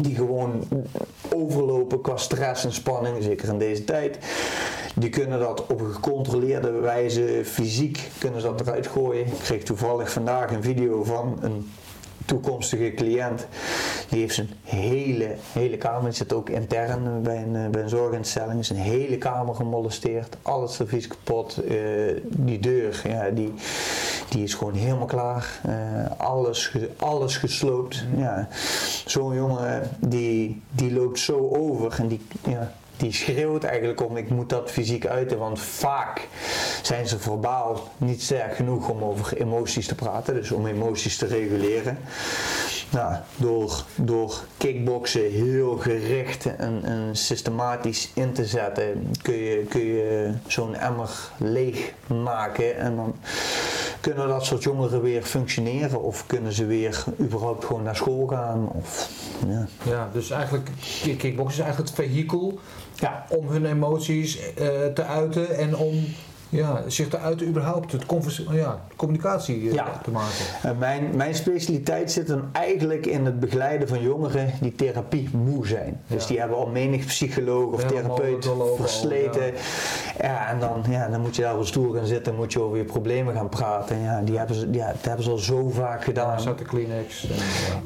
die gewoon overlopen qua stress en spanning, zeker in deze tijd. Die kunnen dat op een gecontroleerde wijze, fysiek, kunnen ze dat eruit gooien. Ik kreeg toevallig vandaag een video van een toekomstige cliënt. Die heeft zijn hele, hele kamer, die zit ook intern bij een, eh, bij een zorginstelling, zijn hele kamer gemolesteerd. Al het servies kapot. eh, die deur, ja, die, die is gewoon helemaal klaar. Eh, alles, alles gesloopt. Ja. Zo'n jongen die, die loopt zo over en die, ja, die schreeuwt eigenlijk om ik moet dat fysiek uiten, want vaak zijn ze verbaal niet sterk genoeg om over emoties te praten, dus om emoties te reguleren. Nou, door, door kickboksen heel gericht en, en systematisch in te zetten, kun je, kun je zo'n emmer leeg maken en dan kunnen dat soort jongeren weer functioneren of kunnen ze weer überhaupt gewoon naar school gaan. Of, ja. Ja, dus eigenlijk, kick- kickboksen is eigenlijk het vehikel Ja. om hun emoties eh, te uiten en om ja, zich te uiten überhaupt, het convers- ja, communicatie eh, Ja. te maken. En mijn, mijn specialiteit zit dan eigenlijk in het begeleiden van jongeren die therapie moe zijn. Dus Ja. die hebben al menig psycholoog of Ja, therapeut versleten. ja. en dan, ja, dan moet je daar op stoel gaan zitten, moet je over je problemen gaan praten. Ja, die hebben ze, ja, dat hebben ze al zo vaak gedaan. Zat de Kleenex. En, ja.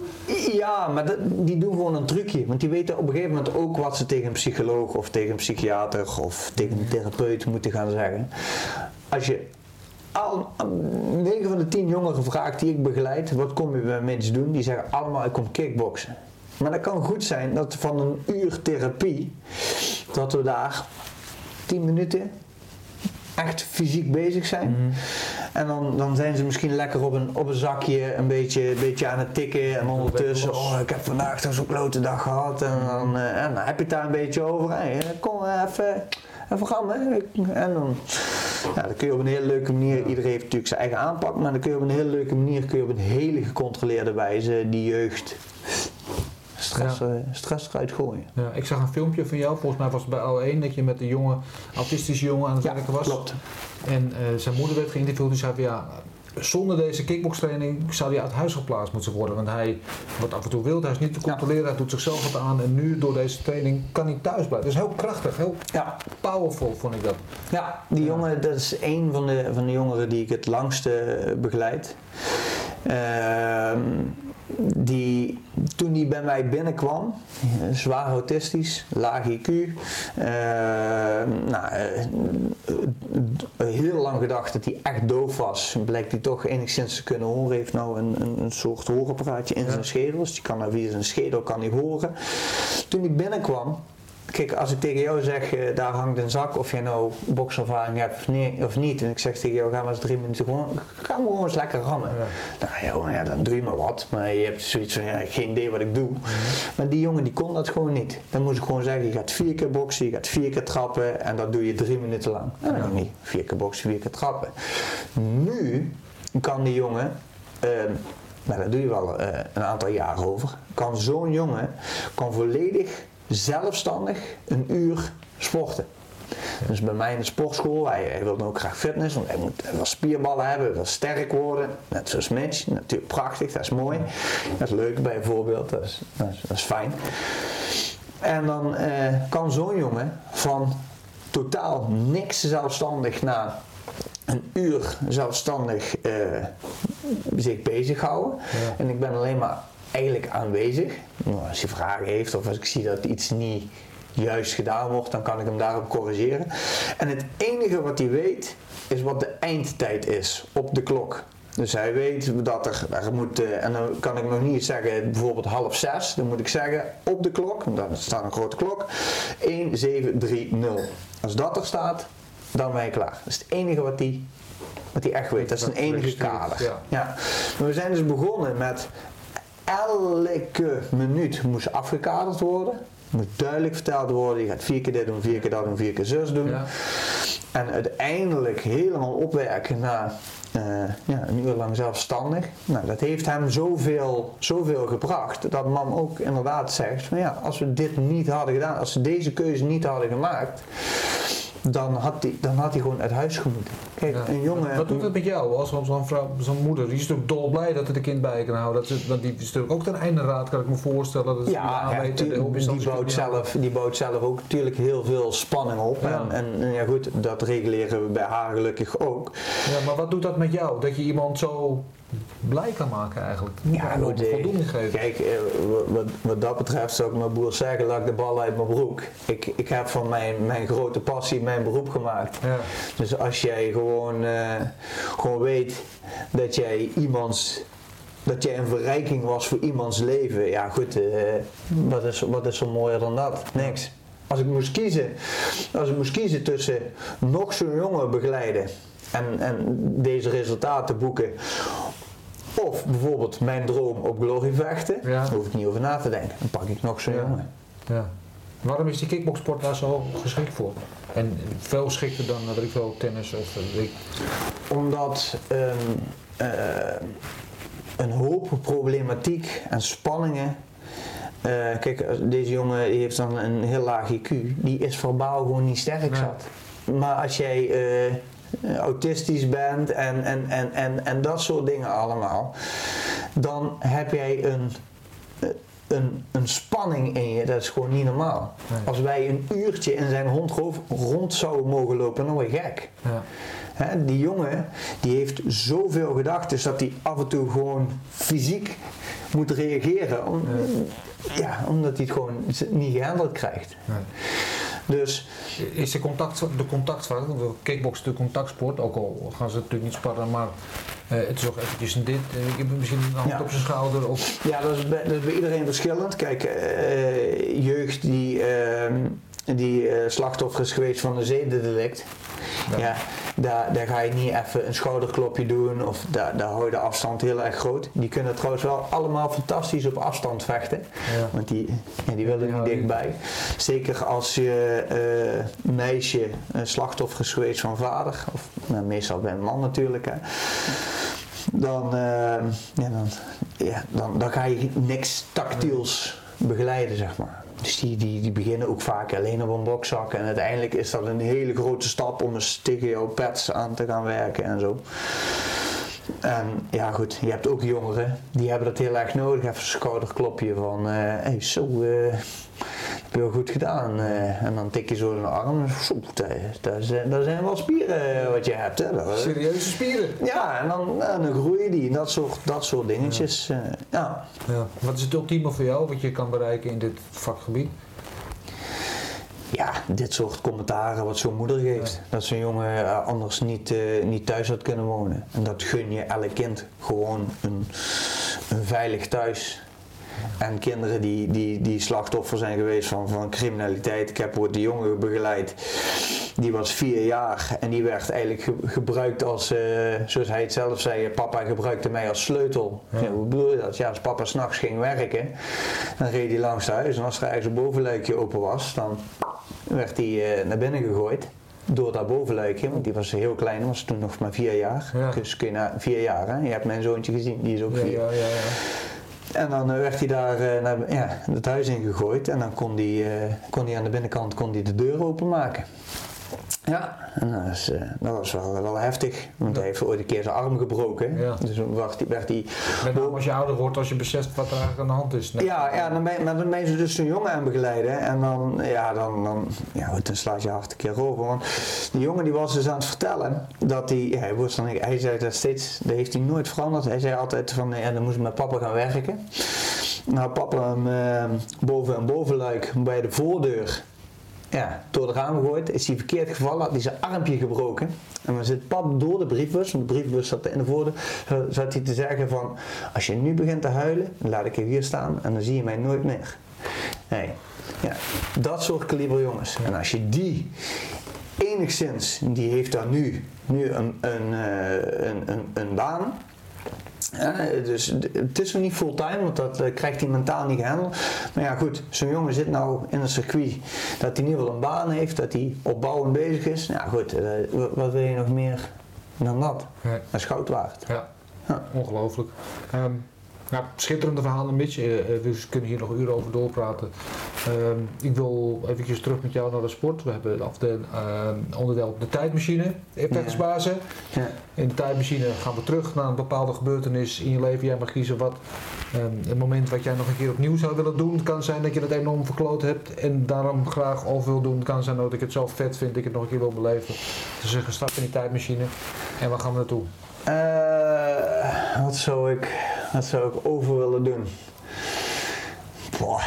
Ja, maar dat- die doen gewoon een trucje. Want die weten op een gegeven moment ook wat ze tegen een psycholoog of tegen een psychiater of tegen een therapeut moeten gaan zeggen. Als je al 9 van de 10 jongeren vraagt die ik begeleid, wat kom je bij mensen doen? Die zeggen allemaal ik kom kickboksen. Maar dat kan goed zijn dat van een uur therapie, dat we daar 10 minuten echt fysiek bezig zijn. En dan, dan zijn ze misschien lekker op een, op een zakje een beetje, een beetje aan het tikken. En ondertussen, oh ik heb vandaag toch zo'n klote dag gehad. En dan, eh, en dan heb je het daar een beetje over. Hey, kom eh, even, even gaan. Hè. En dan, ja, dan kun je op een hele leuke manier, iedereen heeft natuurlijk zijn eigen aanpak. Maar dan kun je op een hele leuke manier, kun je op een hele gecontroleerde wijze die jeugd stress, Ja. eh, stress eruit gooien. Ja, ik zag een filmpje van jou, volgens mij was het bij L1, dat je met een jonge, autistische jongen aan het Ja, werken was. klopt. En eh, zijn moeder werd geïnterviewd en zei van ja, zonder deze kickbokstraining zou hij uit huis geplaatst moeten worden. Want hij wordt af en toe wild, hij is niet te controleren, hij doet zichzelf wat aan. En nu door deze training kan hij thuis blijven. Is heel krachtig, heel Ja, powerful vond ik dat. Ja, die jongen, dat is een van de, van de jongeren die ik het langste begeleid. Ehm, die, toen hij bij mij binnenkwam, eh, zwaar autistisch, laag IQ. ehm, nou, eh, eh, heel lang gedacht dat hij echt doof was. Blijkt hij toch enigszins te kunnen horen. Heeft nou een, een, een soort hoorapparaatje in Ja. zijn schedel. Dus die kan nou via zijn schedel kan hij horen. Toen hij binnenkwam, Kijk, als ik tegen jou zeg, eh, daar hangt een zak, of jij nou bokservaring hebt of, nee, of niet, en ik zeg tegen jou, ga maar eens drie minuten gewoon, ga maar gewoon eens lekker rammen. Nou ja, dan doe je maar wat, maar je hebt zoiets van, ja, geen idee wat ik doe. Maar die jongen die kon dat gewoon niet. Dan moest ik gewoon zeggen, je gaat vier keer boksen, je gaat vier keer trappen, en dat doe je drie minuten lang. En dat ging niet. Vier keer boksen, vier keer trappen. Nu kan die jongen, ehm, nou, daar doe je wel eh, een aantal jaar over. Kan zo'n jongen kan volledig zelfstandig een uur sporten. Dus bij mij in de sportschool, hij, hij wilde ook graag fitness, want hij moet hij wil spierballen hebben, hij wil sterk worden. Net zoals Mitch, natuurlijk prachtig, dat is mooi. Dat is leuk bijvoorbeeld, dat is, dat is, dat is fijn. En dan eh, kan zo'n jongen van totaal niks zelfstandig naar een uur zelfstandig eh, zich bezighouden. En ik ben alleen maar eigenlijk aanwezig. Nou, als hij vragen heeft of als ik zie dat iets niet juist gedaan wordt, dan kan ik hem daarop corrigeren. En het enige wat hij weet, is wat de eindtijd is op de klok. Dus hij weet dat er, er moet, eh, en dan kan ik nog niet zeggen bijvoorbeeld half zes, dan moet ik zeggen op de klok, want daar staat een grote klok, 1730. Als dat er staat, dan ben je klaar. Dat is het enige wat hij, wat hij echt weet. Dat is een enige kader. ja. Ja. Maar we zijn dus begonnen met elke minuut moest afgekaderd worden. Moet duidelijk verteld worden, je gaat vier keer dit doen, vier keer dat doen, vier keer zus doen. Ja. En uiteindelijk helemaal opwerken naar eh, ja, een uur lang zelfstandig. Nou, dat heeft hem zoveel, zoveel gebracht dat man ook inderdaad zegt van ja, als we dit niet hadden gedaan, als we deze keuze niet hadden gemaakt, dan had hij, dan had hij gewoon uit huis gemoeten. Kijk, Ja. een jongen... Wat doet dat met jou als zo'n vrouw, zo'n moeder? Die is natuurlijk dolblij dat het een kind bij kan houden. Dat ze, want die is natuurlijk ook ten einde raad, kan ik me voorstellen. Dat die Ja, ja, de die, bouwt kunnen zelf, die bouwt zelf ook natuurlijk heel veel spanning op. Ja. En, en ja goed, dat reguleren we bij haar gelukkig ook. Ja, maar wat doet dat met jou? Dat je iemand zo blij kan maken eigenlijk? Moet Ja, goed, geven. Kijk, eh, wat, wat dat betreft zou ik mijn boer zeggen, laat ik de bal uit mijn broek. Ik, ik heb van mijn, mijn grote passie mijn beroep gemaakt. Ja. Dus als jij gewoon, eh, gewoon weet dat jij iemands dat jij een verrijking was voor iemands leven. Ja goed, eh, wat, is, wat is zo mooier dan dat? Niks. Als ik moest kiezen, als ik moest kiezen tussen nog zo'n jongen begeleiden en, en deze resultaten boeken. Of bijvoorbeeld mijn droom op glory vechten, Ja. daar hoef ik niet over na te denken. Dan pak ik nog zo'n Ja. jongen. Ja. Waarom is die kickboxsport daar zo geschikt voor? En veel geschikter dan, eh, weet ik veel, tennis of eh, weet ik. Omdat een, eh, een hoop problematiek en spanningen. eh, kijk, deze jongen die heeft dan een heel laag IQ. Die is verbaal gewoon niet sterk zat. Maar als jij eh, autistisch bent en, en, en, en, en dat soort dingen allemaal, dan heb jij een, eh, een, een spanning in je, dat is gewoon niet normaal. Nee. Als wij een uurtje in zijn hond rond, zouden mogen lopen, dan word je gek. Ja. Die jongen die heeft zoveel gedachten dat hij af en toe gewoon fysiek moet reageren. Om, ja. omdat hij het gewoon niet gehandeld krijgt. Nee. Dus Is de, contact, de contactvaart, kickbox is natuurlijk contactsport, ook al gaan ze natuurlijk niet sparren, maar eh, het is toch eventjes een dit, eh, ik heb misschien een hand Ja. op zijn schouder of ja, dat is bij, dat is bij iedereen verschillend. Kijk, eh, jeugd die, ehm, die eh, slachtoffer is geweest van een zedendelict. Ja. Ja, daar, daar ga je niet even een schouderklopje doen of daar, daar hou je de afstand heel erg groot. Die kunnen trouwens wel allemaal fantastisch op afstand vechten, Ja. want die, ja, die willen niet dichtbij. Zeker als je eh, meisje een slachtoffer is geweest van vader, of nou, meestal bij een man natuurlijk. Hè. Dan, eh, ja, dan, ja, dan, dan ga je niks tactiels begeleiden, zeg maar. Dus die, die, die beginnen ook vaak alleen op een bokzak. En uiteindelijk is dat een hele grote stap om eens tegen jouw pets aan te gaan werken en zo. En ja goed, je hebt ook jongeren, die hebben dat heel erg nodig. Even een schouderklopje van, eh hey, zo, eh, wel goed gedaan. eh. en dan tik je zo in de arm. Daar, zijn, daar zijn wel spieren wat je hebt. Hè. Dat- serieuze spieren. ja, en dan, en dan groeien die. Dat soort, dat soort dingetjes. eh, ja. Ja. Wat is het ultieme voor jou wat je kan bereiken in dit vakgebied? ja, dit soort commentaren wat zo'n moeder geeft. Dat zo'n jongen eh, anders niet, eh, niet thuis had kunnen wonen. En dat gun je elk kind gewoon een, een veilig thuis. En kinderen die, die, die slachtoffer zijn geweest van, van criminaliteit. Ik heb ooit de jongen begeleid. Die was vier jaar en die werd eigenlijk ge- gebruikt als, eh, zoals hij het zelf zei, papa gebruikte mij als sleutel. Ja. hoe bedoel je dat? Ja, als papa s'nachts ging werken, dan reed hij langs huis en als er ergens een bovenluikje open was, dan werd hij eh, naar binnen gegooid. Door dat bovenluikje, want die was heel klein, was toen nog maar vier jaar. Ja. Dus kun je na vier jaar, hè? je hebt mijn zoontje gezien, die is ook Ja, vier. ja, ja, ja. En dan eh, werd hij daar eh, naar, ja, het huis in gegooid en dan kon hij, eh, aan de binnenkant kon hij de deur openmaken. Ja, en dat, is, eh, dat was wel, wel heftig, want hij heeft ooit een keer zijn arm gebroken. Ja. Dus werd, werd hij Met name als je ouder wordt, als je beseft wat er aan de hand is. Ja, ja dan ben, je- maar dan ben je dus zo'n jongen aan begeleiden. En dan, ja, dan, dan, ja, dan slaat je hart een keer over. Want die jongen die was dus aan het vertellen dat hij, ja, hij, was dan, hij zei dat steeds, dat heeft hij nooit veranderd. Hij zei altijd van, ja, dan moest ik met papa gaan werken. Nou, papa hem eh, boven een bovenluik bij de voordeur ja, door het raam gegooid. Is hij verkeerd gevallen, had hij zijn armpje gebroken. En dan zit pap door de briefbus, want de briefbus zat in de voordeur, zat hij te zeggen van, als je nu begint te huilen, dan laat ik je hier staan en dan zie je mij nooit meer. Nee, ja, dat soort kaliber jongens. En als je die enigszins, die heeft dan nu, nu een, een, eh, een, een, een baan, Ja, dus het is nog niet fulltime, want dat eh, krijgt hij mentaal niet gehandeld. Maar ja, goed, zo'n jongen zit nou in een circuit dat hij in ieder geval een baan heeft, dat hij opbouwend bezig is. Ja, goed, eh, wa- wat wil je nog meer dan dat? Ja. Dat is goud waard. Ja, Ja. ongelooflijk. Ehm, ja, schitterende verhalen, Mitch. Eh, eh, we kunnen hier nog uren over doorpraten. Ehm, ik wil eventjes terug met jou naar de sport. We hebben af de ehm, onderdeel de tijdmachine, effectsbazen. Ja. In de tijdmachine gaan we terug naar een bepaalde gebeurtenis in je leven. Jij mag kiezen wat ehm, een moment wat jij nog een keer opnieuw zou willen doen. Het kan zijn dat je het enorm verkloot hebt en daarom graag over wil doen. Het kan zijn dat ik het zo vet vind dat ik het nog een keer wil beleven. Dus zeggen, stap in die tijdmachine en waar gaan we naartoe? Eh, wat, zou ik, wat zou ik over willen doen? Boah.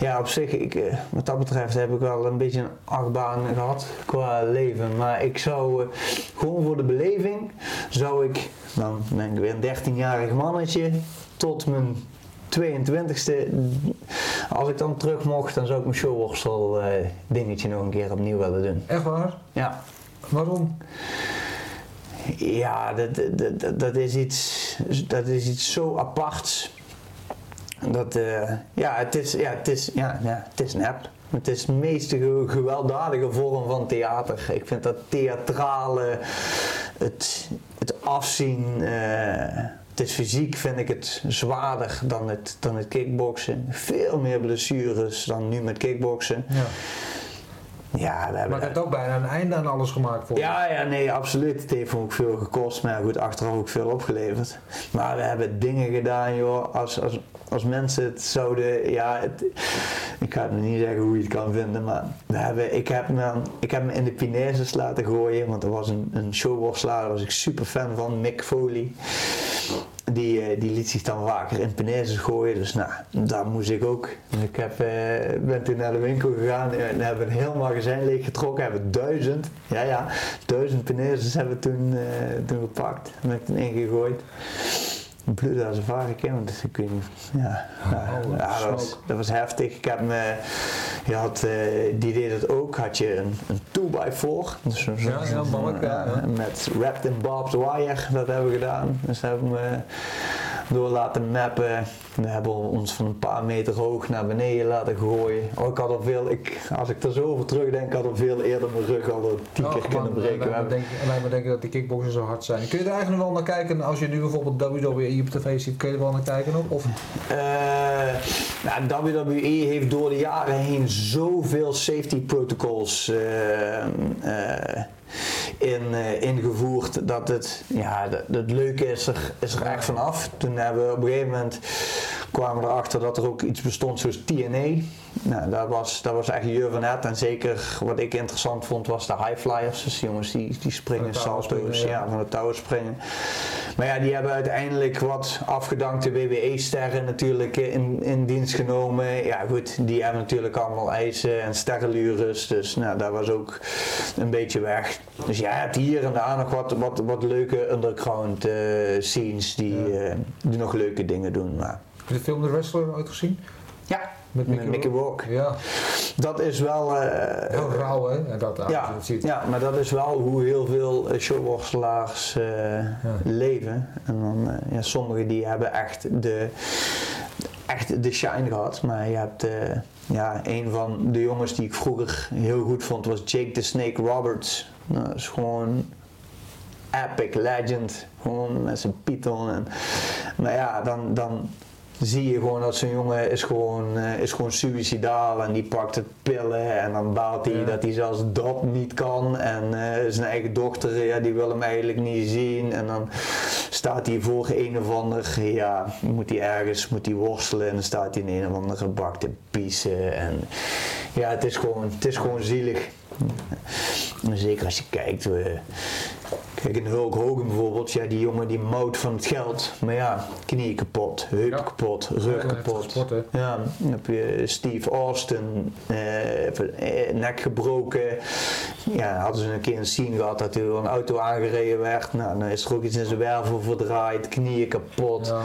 Ja, op zich, ik, eh, wat dat betreft heb ik wel een beetje een achtbaan gehad qua leven. Maar ik zou eh, gewoon voor de beleving, zou ik, dan ben ik weer een 13-jarig mannetje, tot mijn 22e, als ik dan terug mocht, dan zou ik mijn showworstel eh, dingetje nog een keer opnieuw willen doen. Echt waar? Ja. Waarom? Ja, dat, dat, dat, is iets, dat is iets zo aparts. Dat, eh, ja, het is, ja, het is, ja, ja, het is een. Het is de meest ge- gewelddadige vorm van theater. Ik vind dat theatrale, het, het afzien, eh, het is fysiek vind ik het zwaarder dan het, dan het kickboksen. Veel meer blessures dan nu met kickboksen. Ja. Ja, we hebben Maar het heeft ook bijna een einde aan alles gemaakt voor ja, ja, nee, absoluut. Het heeft ook veel gekost, maar goed, achteraf ook veel opgeleverd. Maar we hebben dingen gedaan, joh, als, als, als mensen het zouden, ja, het, ik ga het niet zeggen hoe je het kan vinden, maar we hebben, ik, heb me, ik heb me in de Pinezes laten gooien, want er was een, een showworstelaar, daar was ik super fan van, Mick Foley. Die, eh, die liet zich dan vaker in Penezes gooien, dus nou, daar moest ik ook. Ik heb, eh, ben toen naar de winkel gegaan en hebben een heel magazijn leeggetrokken, hebben duizend, ja ja, duizend Penezes hebben toen, eh, toen gepakt en toen ingegooid. Bloed als een varken, dus ik weet niet, ja, Oh, ja, dat, was, dat was heftig. Ik heb me, je had, eh, die deed het ook, had je een, een 2x4, dus zo'n Ja, ja, balk, ja, ja. met wrapped in barbed wire, dat hebben we gedaan. Dus hebben we door laten mappen. We hebben ons van een paar meter hoog naar beneden laten gooien. Oh, ik had al veel, ik, als ik er zo over terugdenk, had ik al veel eerder mijn rug al tien Oh, keer man, kunnen breken. Hebben- denken, me denken dat die kickboxers zo hard zijn. Kun je er eigenlijk nog wel naar kijken als je nu bijvoorbeeld WWE op tv ziet? Kun je er wel naar kijken nog? Of Eh, nou, WWE heeft door de jaren heen zoveel safety protocols eh, eh, in, ingevoerd dat het, ja, het, het leuke is er, is er echt vanaf. Toen hebben we op een gegeven moment kwamen we erachter dat er ook iets bestond zoals TNA. Nou, dat was, dat was echt het. En zeker wat ik interessant vond was de high flyers. Dus jongens die, die springen salto's, ja. ja, van de touwen springen. Maar ja, die hebben uiteindelijk wat afgedankte WWE-sterren natuurlijk in, in dienst genomen. Ja goed, die hebben natuurlijk allemaal eisen en sterrenlures. Dus nou, dat was ook een beetje weg. Dus ja, je hebt hier en daar nog wat, wat, wat leuke underground eh, scenes die, eh, die nog leuke dingen doen. Maar heb je de film The Wrestler ooit gezien? ja, Met met Mickey Mickey Rourke. Ja, Dat is wel... eh, heel rauw hè? En dat, ja, dat ziet. ja, maar dat is wel hoe heel veel eh, showworstelaars eh, leven. En dan, ja, sommigen die hebben echt de, echt de shine gehad. Maar je hebt eh, ja, een van de jongens die ik vroeger heel goed vond was Jake the Snake Roberts. Nou, dat is gewoon epic legend. Gewoon met zijn python. En, maar ja, dan, dan zie je gewoon dat zo'n jongen is gewoon, eh, is gewoon suicidaal en die pakt het pillen en dan baalt hij Ja. dat hij zelfs dat niet kan en eh, zijn eigen dochter ja, die wil hem eigenlijk niet zien en dan staat hij voor een of ander, ja, moet hij ergens moet hij worstelen en dan staat hij in een of andere bak te piezen en ja, het is gewoon, het is gewoon zielig. Zeker als je kijkt, we, kijk in Hulk Hogan bijvoorbeeld, ja, die jongen die mouwt van het geld, maar ja, knieën kapot, heup Ja. kapot, rug heeft kapot. gesport, hè? Ja, dan heb je Steve Austin, eh, eh, nek gebroken. Ja, hadden ze een keer een scene gehad dat hij door een auto aangereden werd. Nou, dan is er ook iets in zijn wervel verdraaid, knieën kapot. Ja,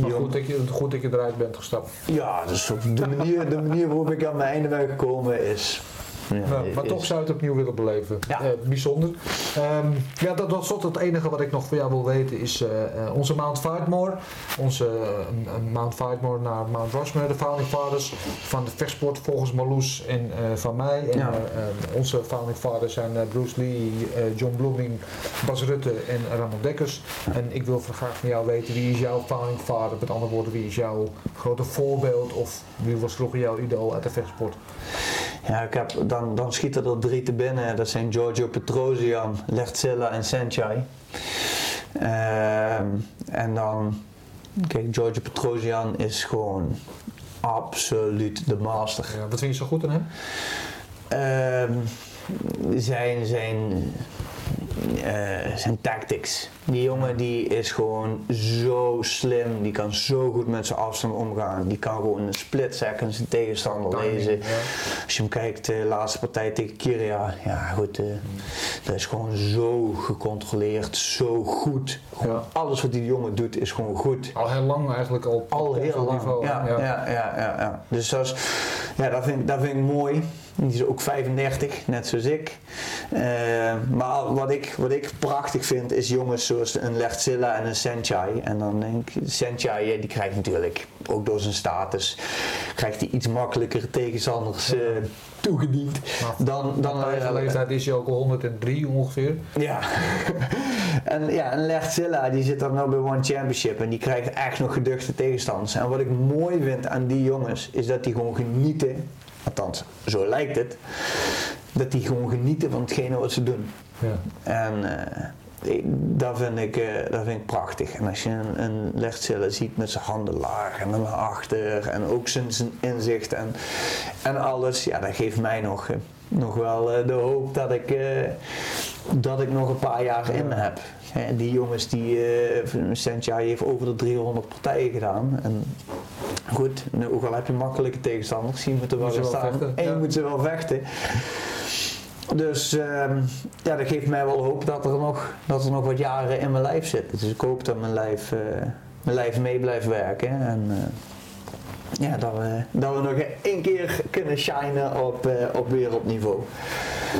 maar goed dat, je, goed dat je eruit bent gestapt. Ja, dus de manier, de manier waarop ik aan mijn einde ben gekomen is Ja, Nou, maar is- toch zou je het opnieuw willen beleven. Ja. Eh, bijzonder. Ehm, ja, dat, dat is tot het enige wat ik nog van jou wil weten is eh, eh, onze Mount Fightmore. Onze Mount Fightmore naar Mount Rushmore, de founding fathers van de vechtsport volgens Marloes en eh, van mij. En Ja. onze founding fathers zijn eh, Bruce Lee, eh, John Blooming, Bas Rutte en Ramon Dekkers. En ik wil graag van jou weten wie is jouw founding father? Met andere woorden, wie is jouw grote voorbeeld of wie was vroeger jouw idool uit de vechtsport? Ja, ik heb, dan, dan schieten er drie te binnen. Dat zijn Giorgio Petrosian, Lertzilla en Senchai. Ehm, en dan, kijk, Giorgio Petrosian is gewoon absoluut de master. Ja, wat vind je zo goed aan hem? Ehm, zijn, zijn, eh, zijn tactics. Die jongen die is gewoon zo slim. Die kan zo goed met zijn afstand omgaan. Die kan gewoon in een split second zijn tegenstander lezen. Ja. Als je hem kijkt, de laatste partij tegen Kiria, ja goed, eh, dat is gewoon zo gecontroleerd, zo goed. Ja. Alles wat die jongen doet is gewoon goed. Al heel lang eigenlijk al Al heel lang. niveau. ja, ja. Ja, ja, ja, Dus dat, is, ja, dat, vind, dat vind ik mooi. Die is ook 35, net zoals ik. Eh, maar wat ik, wat ik prachtig vind is jongens zoals een Lertzilla en een Senchai. En dan denk ik, Senchai die krijgt natuurlijk, ook door zijn status, krijgt hij iets makkelijker tegenstanders eh, toegediend. Dan, dan eh, leeftijd is hij ook al 103 ongeveer. ja. en ja, en Lertzilla die zit dan nou bij One Championship en die krijgt echt nog geduchte tegenstanders. En wat ik mooi vind aan die jongens is dat die gewoon genieten, althans zo lijkt het, dat die gewoon genieten van hetgene wat ze doen. Ja. En eh, ik- dat, vind ik, eh, dat vind ik prachtig. En als je een, een ziet met zijn handen laag en dan naar achter en ook zijn, zijn inzicht en, en alles, ja, dat geeft mij nog, eh, nog wel eh, de hoop dat ik, eh, dat ik nog een paar jaar in me heb. Hè, die jongens die, uh, heeft over de 300 partijen gedaan. En goed, nu, ook al heb je makkelijke tegenstanders, wel Moet je gaan wel staan. vechten, en je ja. moet ze wel vechten. Dus ehm, ja, dat geeft mij wel hoop dat er, nog, dat er nog wat jaren in mijn lijf zitten. Dus ik hoop dat mijn lijf, mijn lijf mee blijft werken. En ja, dat we, dat we nog één keer kunnen shinen op, eh, op wereldniveau.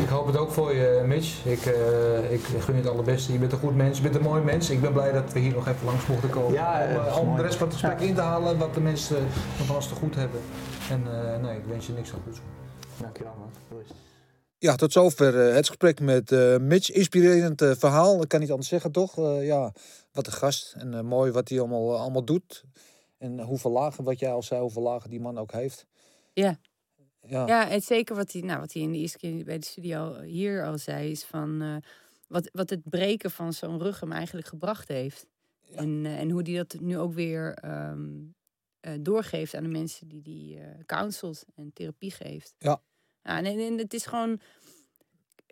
Ik hoop het ook voor je, Mitch. Ik, eh, ik gun je het allerbeste. Je bent een goed mens, je bent een mooi mens. Ik ben blij dat we hier nog even langs mochten komen. Ja, om, eh, om de rest van het gesprek Ja. in te halen, wat de mensen nog van ons te goed hebben. En eh, nee, ik wens je niks aan goeds. Dankjewel man. Ja, tot zover eh, het gesprek met eh, Mitch. Inspirerend verhaal, ik kan niet anders zeggen, toch? Eh, ja, wat een gast. En mooi wat hij allemaal, allemaal doet. En hoeveel lagen, wat jij al zei, hoeveel lagen die man ook heeft. Ja. Ja, Ja, en zeker wat hij, nou, wat hij in de eerste keer bij de studio hier al zei, is van eh, wat, wat het breken van zo'n rug hem eigenlijk gebracht heeft. En, eh, en hoe hij dat nu ook weer ehm, eh, doorgeeft aan de mensen die die counselt en therapie geeft. Ja. en, en, en het is gewoon.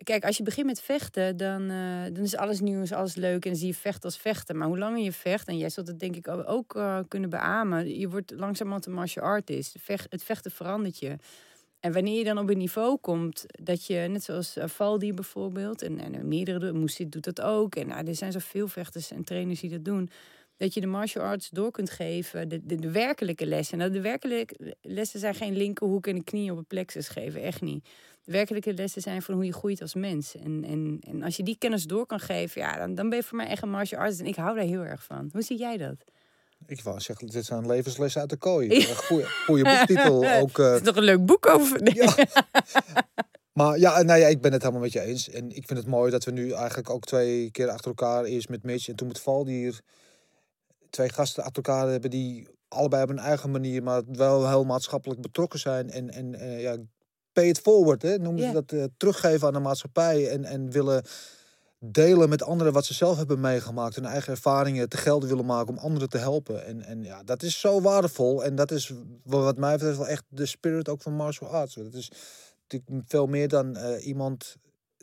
Kijk, als je begint met vechten, dan, eh, dan is alles nieuw, is alles leuk en dan zie je vechten als vechten. Maar hoe langer je vecht, en jij zult het denk ik ook- eh, kunnen beamen, je wordt langzamerhand een martial artist. Het vechten verandert je. En wanneer je dan op een niveau komt dat je, net zoals eh, Valdi bijvoorbeeld, en, en meerdere, Moesit doet dat ook, en nou, er zijn zoveel vechters en trainers die dat doen, dat je de martial arts door kunt geven, de, de, de werkelijke lessen. Nou, de werkelijke lessen zijn geen linkerhoek en een knie op een plexus geven, echt niet. Werkelijke lessen zijn van hoe je groeit als mens. En, en, en als je die kennis door kan geven, ja, dan, dan ben je voor mij echt een martial artist. En ik hou daar heel erg van. Hoe zie jij dat? ik wou zeggen, dit zijn levenslessen uit de kooi. Goeie, goeie boektitel. Ook, eh, Het is toch een leuk boek over? Nee. Ja. Maar ja, nou ja, ik ben het helemaal met je eens. En ik vind het mooi dat we nu eigenlijk ook twee keer achter elkaar, eerst met Mitch en toen met Val, die hier twee gasten achter elkaar hebben die allebei op een eigen manier, maar wel heel maatschappelijk betrokken zijn. En, en eh, ja, pay it forward, hè, noemen ze dat, eh, teruggeven aan de maatschappij. En, en willen delen met anderen wat ze zelf hebben meegemaakt. Hun eigen ervaringen te gelden willen maken om anderen te helpen. En, en ja, dat is zo waardevol. En dat is wat mij betreft wel echt de spirit ook van martial arts. Dat is natuurlijk veel meer dan eh, iemand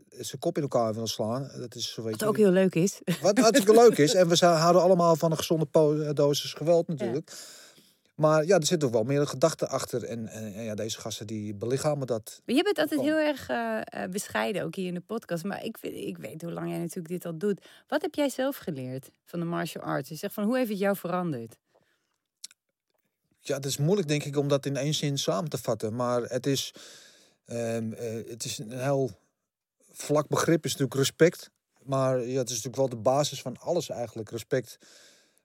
zijn kop in elkaar wil slaan. Dat is weet Wat je, ook heel leuk is. wat hartstikke leuk is. En we houden allemaal van een gezonde eh, dosis geweld natuurlijk. Maar ja, er zit ook wel meer een gedachte achter. En, en, en ja, deze gasten die belichamen dat. Maar je bent altijd heel erg eh, eh, bescheiden, ook hier in de podcast. Maar ik, vind- ik weet hoe lang jij natuurlijk dit al doet. Wat heb jij zelf geleerd van de martial arts? Je zegt van, hoe heeft het jou veranderd? Ja, het is moeilijk denk ik om dat in één zin samen te vatten. Maar het is... Ehm, eh, het is een heel vlak begrip, is natuurlijk respect. Maar ja, het is natuurlijk wel de basis van alles eigenlijk. Respect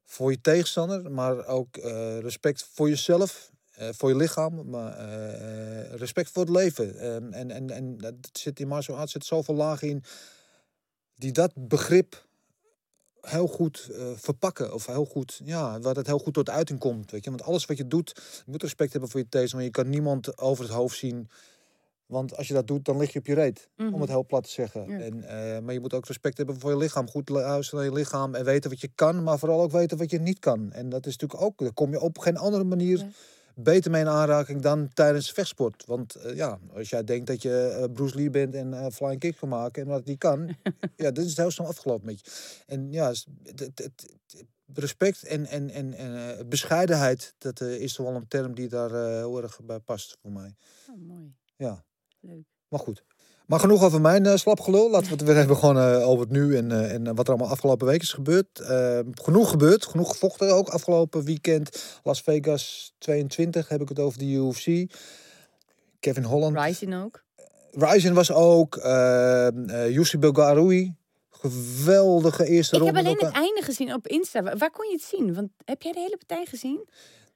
voor je tegenstander, maar ook eh, respect voor jezelf, eh, voor je lichaam, maar eh, respect voor het leven. En, en, en dat zit in martial arts zit zoveel lagen in die dat begrip heel goed verpakken. Of heel goed, ja, waar dat heel goed tot uiting komt. Weet je? Want alles wat je doet, je moet respect hebben voor je tegenstander. Je kan niemand over het hoofd zien. Want als je dat doet, dan lig je op je reet. Om Mhm. het heel plat te zeggen. Ja. En, eh, maar je moet ook respect hebben voor je lichaam. Goed luisteren naar je lichaam. En weten wat je kan. Maar vooral ook weten wat je niet kan. En dat is natuurlijk ook... Daar kom je op geen andere manier Ja. beter mee in aanraking dan tijdens vechtsport. Want eh, ja, als jij denkt dat je eh, Bruce Lee bent en flying kick kan maken en dat niet kan, ja, dan is het heel snel afgelopen met je. En ja, het, het, het- het- respect en, en, en, en bescheidenheid, dat is toch wel een term die daar heel erg bij past voor mij. Oh, mooi. Ja, Leuk. maar goed. Maar genoeg over mijn eh slapgelul. Laten we het weer hebben gewoon eh, over het nu en, eh, en wat er allemaal afgelopen week is gebeurd. Eh, genoeg gebeurd, genoeg gevochten ook afgelopen weekend. Las Vegas 22 heb ik het over de UFC. Kevin Holland. Rising ook. Ryzen was ook. Uh, Yussi Belgaroui. Geweldige eerste Ik heb ronde. alleen het einde gezien op Insta. Waar, waar kon je het zien? Want heb jij de hele partij gezien?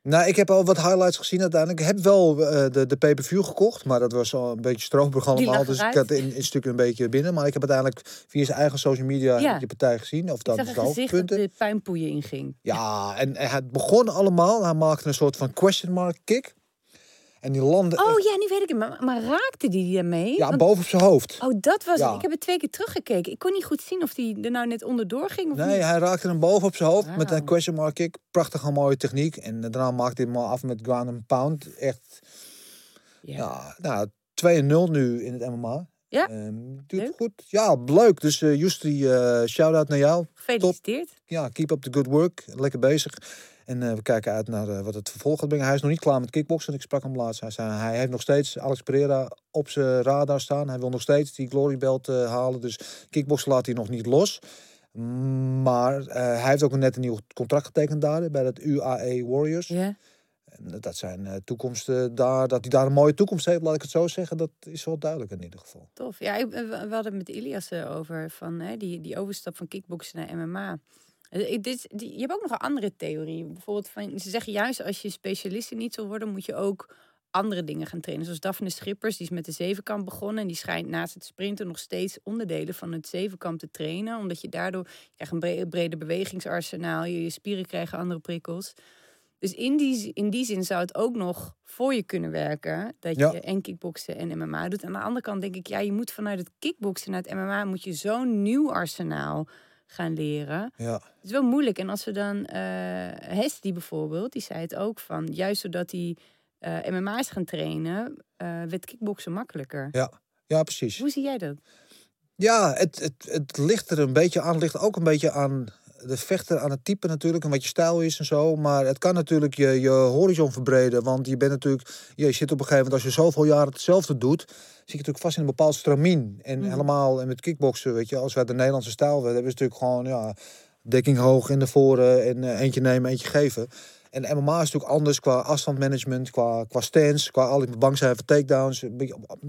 Nou, ik heb al wat highlights gezien uiteindelijk. Ik heb wel eh, de, de pay-per-view gekocht. Maar dat was al een beetje stroperig allemaal. Dus ik had in, in stukken een beetje binnen. Maar ik heb uiteindelijk via zijn eigen social media Ja. ik die partij gezien. Of Ik dat zag de hoogtepunten. de puinpoeien inging. Ja, en, en het begon allemaal. Hij maakte een soort van question mark kick. En die landde Oh echt- ja, nu weet ik het. Maar, maar raakte die ermee? ja, Want- boven op zijn hoofd. Oh, dat was Ja. het. Ik heb het twee keer teruggekeken. Ik kon niet goed zien of die er nou net onderdoor ging of Nee, niet. hij raakte hem boven op zijn hoofd met een question mark kick. Prachtige mooie techniek. En daarna maakte hij hem af met ground and pound. Echt, Ja. ja, nou, 2-0 nu in het MMA. Ja. Ehm, doet Leuk. goed. Ja, leuk. Dus eh Justri, eh shout-out naar jou. Gefeliciteerd. Ja, keep up the good work. Lekker bezig. En eh, we kijken uit naar eh, wat het vervolg gaat brengen. Hij is nog niet klaar met kickboksen. Ik sprak hem laatst. Hij, zei, hij heeft nog steeds Alex Pereira op zijn radar staan. Hij wil nog steeds die glory belt eh, halen. Dus kickboksen laat hij nog niet los. Maar hij heeft ook net een nieuw contract getekend daar bij het UAE Warriors. Ja. Dat zijn toekomsten daar. Dat hij daar een mooie toekomst heeft, laat ik het zo zeggen. Dat is wel duidelijk in ieder geval. Tof. Ja, we hadden het met Ilias over van hè, die, die overstap van kickboksen naar MMA. Eh, dit, die, je hebt ook nog een andere theorie. Bijvoorbeeld van, ze zeggen juist als je specialist niet wil worden, moet je ook andere dingen gaan trainen. Zoals Daphne Schippers, die is met de zevenkamp begonnen. En die schijnt naast het sprinten nog steeds onderdelen van het zevenkamp te trainen. Omdat je daardoor je krijgt een bre- breder bewegingsarsenaal. Je, je spieren krijgen andere prikkels. Dus in die, in die zin zou het ook nog voor je kunnen werken. Dat Ja. je en kickboksen en MMA doet. Aan de andere kant denk ik, ja, je moet vanuit het kickboksen naar het MMA... moet je zo'n nieuw arsenaal gaan leren. Ja, Het is wel moeilijk. En als we dan... eh Hesti bijvoorbeeld, die zei het ook van... juist doordat hij eh MMA is gaan trainen... eh, werd kickboksen makkelijker. ja precies. Hoe zie jij dat? Ja, het, het, het ligt er een beetje aan. Het ligt ook een beetje aan de vechter, aan het type natuurlijk. En wat je stijl is en zo. Maar het kan natuurlijk je, je horizon verbreden. Want je bent natuurlijk... Je zit op een gegeven moment, als je zoveel jaren hetzelfde doet... zit je natuurlijk vast in een bepaald stramien. En Mhm. helemaal en met kickboksen, weet je. Als wij de Nederlandse stijl willen, hebben we natuurlijk gewoon... Ja, dekking hoog in de voren en eh, eentje nemen, eentje geven. En MMA is natuurlijk anders qua afstandmanagement, qua, qua stance, qua al die bang zijn voor takedowns. Er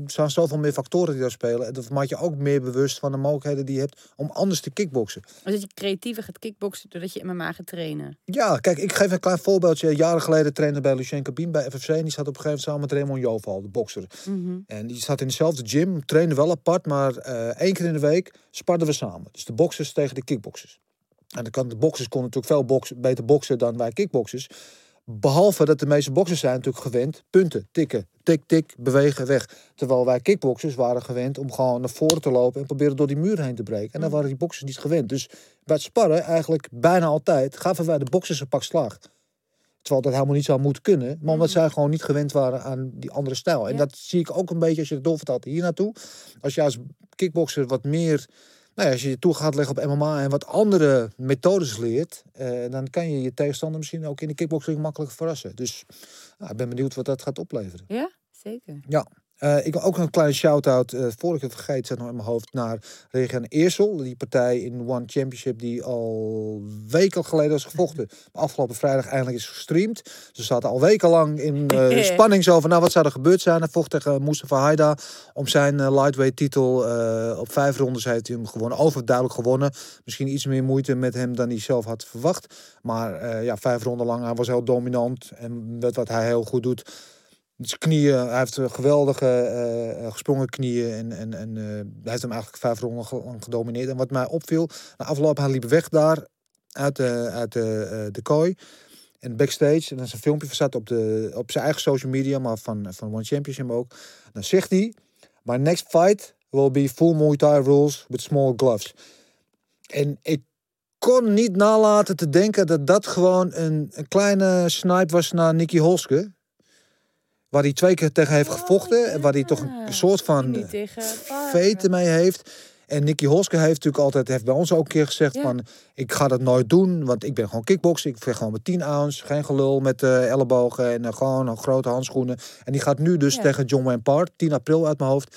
zijn zoveel meer factoren die daar spelen. En dat maakt je ook meer bewust van de mogelijkheden die je hebt om anders te kickboksen. Dus dat je creatiever gaat kickboksen doordat je MMA gaat trainen. Ja, kijk, ik geef een klein voorbeeldje. Jaren geleden trainde bij Lucien Cabine bij FFC. En die zat op een gegeven moment samen met Raymond Joval, de bokser. Mhm. En die zat in dezelfde gym, trainde wel apart, maar eh één keer in de week sparden we samen. Dus de boxers tegen de kickboxers. En dan kan de boxers konden natuurlijk veel beter boksen dan wij kickboxers. Behalve dat de meeste boxers zijn natuurlijk gewend punten, tikken, tik, tik, bewegen, weg. Terwijl wij kickboxers waren gewend om gewoon naar voren te lopen en proberen door die muur heen te breken. En daar waren die boxers niet gewend. Dus bij het sparren eigenlijk bijna altijd gaven wij de boxers een pak slag. Terwijl dat helemaal niet zou moeten kunnen. Maar omdat zij gewoon niet gewend waren aan die andere stijl. En Ja. dat zie ik ook een beetje als je het doorvertaalt hier naartoe. Als je als kickboxer wat meer... Nou ja, als je je toe gaat leggen op MMA en wat andere methodes leert... eh, dan kan je je tegenstander misschien ook in de kickboxing makkelijk verrassen. Dus nou, ik ben benieuwd wat dat gaat opleveren. Ja, zeker. Eh, ik wil ook een kleine shout-out, eh voor ik het vergeet, zat nog in mijn hoofd, naar Regen Eersel. Die partij in One Championship die al weken geleden was gevochten. Maar afgelopen vrijdag eindelijk is gestreamd. Ze zaten al wekenlang in eh, spanning van, nou wat zou er gebeurd zijn. Hij vocht tegen Mustafa Haida om zijn lightweight titel. Op vijf rondes heeft hij hem gewonnen. Overduidelijk gewonnen. Misschien iets meer moeite met hem dan hij zelf had verwacht. Maar ja, vijf ronden lang, hij was heel dominant. En met wat hij heel goed doet. Zijn knieën, hij heeft eh, geweldige eh, eh, gesprongen knieën. En, en, en hij heeft hem eigenlijk vijf ronden lang gedomineerd. En wat mij opviel, na afloop, hij liep weg daar uit de, uit de, de kooi. En backstage, en dan is een filmpje staat op, de, op zijn eigen social media, maar van, van One Championship ook. Dan zegt hij, my next fight will be full Muay Thai rules with small gloves. En ik kon niet nalaten te denken dat dat gewoon een, een kleine snipe was naar Nicky Holske. Waar hij twee keer tegen heeft gevochten. En waar hij toch een soort van tegen veten mee heeft. En Nicky Holske heeft natuurlijk altijd, heeft bij ons ook een keer gezegd Ja. van, ik ga dat nooit doen, want ik ben gewoon kickboksen. Ik vecht gewoon met 10 ounce, geen gelul met eh, ellebogen en eh, gewoon een grote handschoenen. En die gaat nu dus Ja. tegen John Wayne Park, 10 april uit mijn hoofd,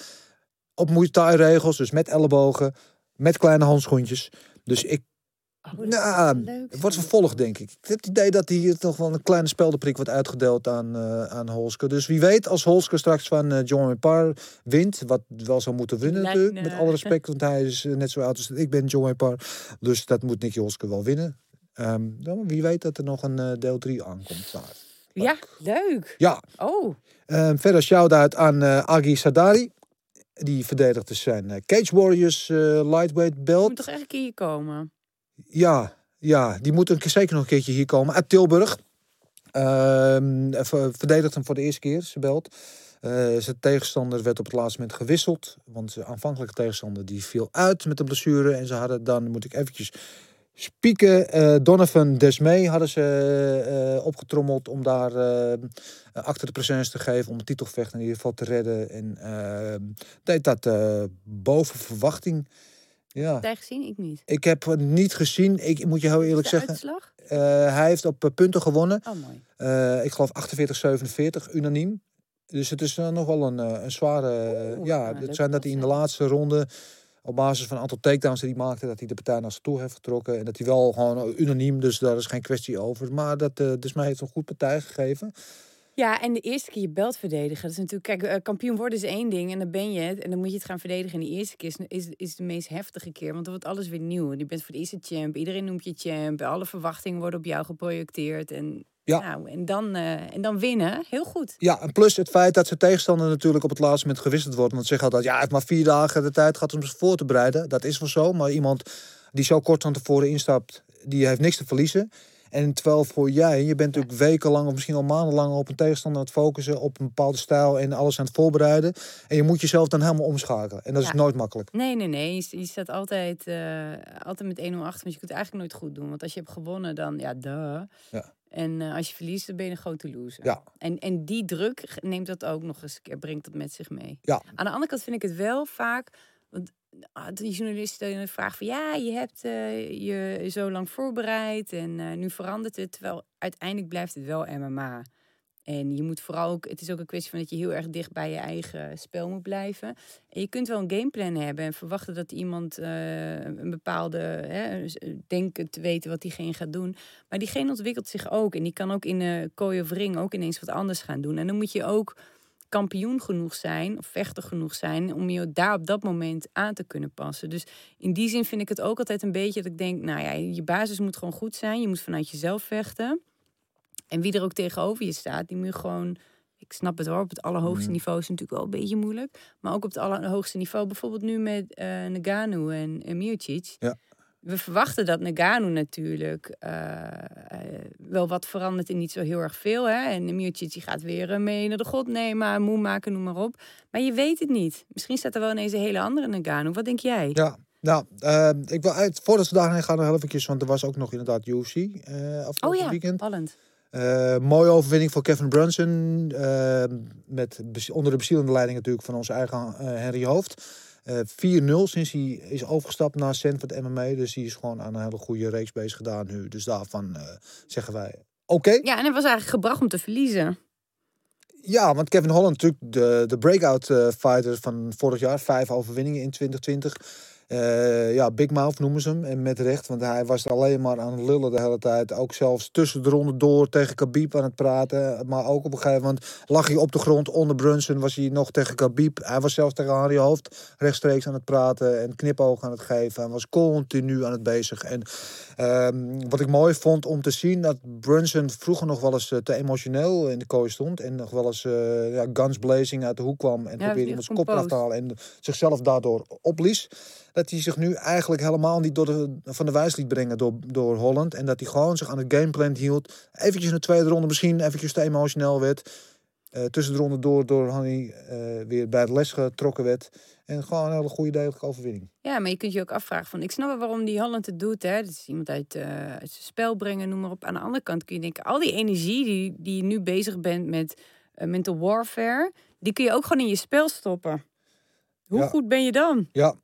op Muay Thai regels, dus met ellebogen, met kleine handschoentjes. Dus ik, Oh, nou, leuk het wordt vervolgd denk ik. Ik heb het idee dat hier toch wel een kleine speldenprik wordt uitgedeeld aan, eh aan Holske. Dus wie weet, als Holske straks van eh, John Park wint, wat wel zou moeten winnen natuurlijk, me- met alle respect, want hij is eh, net zo oud als ik ben, John Park. Dus dat moet Nicky Holske wel winnen. Ehm, dan wie weet dat er nog een deel 3 aankomt. Ja, leuk. Ja, Oh, Ehm, verder shout-out aan Agi Sadari. Die verdedigt dus zijn Cage Warriors lightweight belt. moet toch echt hier komen? Ja, ja, die moet zeker nog een keertje hier komen. Uit Tilburg. Ehm, ver- verdedigt hem voor de eerste keer, zijn belt. Eh, zijn tegenstander werd op het laatste moment gewisseld. Want zijn aanvankelijke tegenstander die viel uit met een blessure. En ze hadden dan, moet ik eventjes spieken, eh, Donovan Desmee hadden ze eh, opgetrommeld om daar achter de presence te geven. Om het titelgevecht in ieder geval te redden. En eh, deed dat boven verwachting. Ja. Heb jij gezien? Ik niet. Ik heb het niet gezien. Ik moet je heel eerlijk de zeggen. uitslag? eh, hij heeft op eh, punten gewonnen. Oh, mooi. Eh, ik geloof 48-47, unaniem. Dus het is eh, nog wel een, eh, een zware... eh, Oeh, ja, nou, het zijn dat hij in de laatste ronde... op basis van een aantal takedowns die hij maakte... dat hij de partij naar zich toe heeft getrokken. En dat hij wel gewoon eh, unaniem, dus daar is geen kwestie over. Maar dat, eh dus mij heeft een goed partij gegeven. Ja, en de eerste keer je belt verdedigen. Dat is natuurlijk, kijk, eh, kampioen worden is één ding en dan ben je het. En dan moet je het gaan verdedigen. En de eerste keer is, is, is de meest heftige keer, want dan wordt alles weer nieuw. Je bent voor de eerste champ, iedereen noemt je champ. Alle verwachtingen worden op jou geprojecteerd. En, Ja. nou, en, dan, eh, en dan winnen, heel goed. Ja, en plus het feit dat zijn tegenstander natuurlijk op het laatste moment gewisseld wordt. Want ze zeggen altijd, ja, heeft maar vier dagen de tijd gehad om zich voor te bereiden. Dat is wel zo, maar iemand die zo kort van tevoren instapt, die heeft niks te verliezen. En terwijl voor jij, je bent natuurlijk wekenlang of misschien al maandenlang op een tegenstander aan het focussen, op een bepaalde stijl en alles aan het voorbereiden. En je moet jezelf dan helemaal omschakelen. En dat is nooit makkelijk. Nee, nee, nee. Je, je staat altijd, eh, altijd met 1-0 achter. Want je kunt het eigenlijk nooit goed doen. Want als je hebt gewonnen, dan ja, duh. Ja. En eh, als je verliest, dan ben je een grote loser. Ja. En, en die druk neemt dat ook nog eens een keer, brengt dat met zich mee. Ja. Aan de andere kant vind ik het wel vaak. Want ah, die journalisten vragen van ja, je hebt eh, je zo lang voorbereid en eh, nu verandert het. Terwijl uiteindelijk blijft het wel MMA. En je moet vooral ook, het is ook een kwestie van dat je heel erg dicht bij je eigen spel moet blijven. En je kunt wel een gameplan hebben en verwachten dat iemand eh, een bepaalde, hè, denken te weten wat diegene gaat doen. Maar diegene ontwikkelt zich ook en die kan ook in de kooi of ring ook ineens wat anders gaan doen. En dan moet je ook kampioen genoeg zijn of vechter genoeg zijn om je daar op dat moment aan te kunnen passen. Dus in die zin vind ik het ook altijd een beetje dat ik denk, nou ja, je basis moet gewoon goed zijn. Je moet vanuit jezelf vechten. En wie er ook tegenover je staat, die moet je gewoon. Ik snap het wel, op het allerhoogste Mhm. niveau is het natuurlijk wel een beetje moeilijk. Maar ook op het allerhoogste niveau, bijvoorbeeld nu met eh Nagano en, en Miocic. Ja. We verwachten dat Nagano natuurlijk eh, eh, wel wat verandert en niet zo heel erg veel. Hè? En Miocic gaat weer eh, mee naar de god nemen, moe maken, noem maar op. Maar je weet het niet. Misschien staat er wel ineens een hele andere Nagano. Wat denk jij? Ja, nou, ik wil uit, voordat we daarheen gaan nog heel eventjes, want er was ook nog inderdaad UFC afgelopen oh ja, weekend. Eh, mooie overwinning voor Kevin Brunson. met, onder de bezielende leiding natuurlijk van onze eigen Henry Hoofd. Eh 4-0 sinds hij is overgestapt naar Sanford MMA. Dus die is gewoon aan een hele goede reeks bezig gedaan nu. Dus daarvan eh, zeggen wij oké. Ja, en hij was eigenlijk gebracht om te verliezen. Ja, want Kevin Holland natuurlijk de, de breakout eh, fighter van vorig jaar. Vijf overwinningen in 2020. Eh, ja, Big Mouth noemen ze hem. En met recht, want hij was alleen maar aan het lullen de hele tijd. Ook zelfs tussen de ronde door tegen Khabib aan het praten. Maar ook op een gegeven moment lag hij op de grond onder Brunson. Was hij nog tegen Khabib. Hij was zelfs tegen Harry Hoofd rechtstreeks aan het praten. En knipoog aan het geven. Hij was continu aan het bezig. En ehm, wat ik mooi vond om te zien... dat Brunson vroeger nog wel eens eh, te emotioneel in de kooi stond. En nog wel eens eh, ja, guns blazing uit de hoek kwam. En probeerde iemands kop eraf te halen. En zichzelf daardoor opblies dat hij zich nu eigenlijk helemaal niet door de, van de wijs liet brengen door, door Holland. En dat hij gewoon zich aan het gameplan hield. Eventjes in de tweede ronde misschien eventjes te emotioneel werd. Uh, tussen de ronde door, door Hanny uh, weer bij de les getrokken werd. En gewoon een hele goede degelijke overwinning. Ja, maar je kunt je ook afvragen van... Ik snap wel waarom die Holland het doet. Hè. Dat is iemand uit, uh, uit zijn spel brengen, noem maar op. Aan de andere kant kun je denken... Al die energie die, die je nu bezig bent met mental warfare... Die kun je ook gewoon in je spel stoppen. Hoe Ja. goed ben je dan? Ja,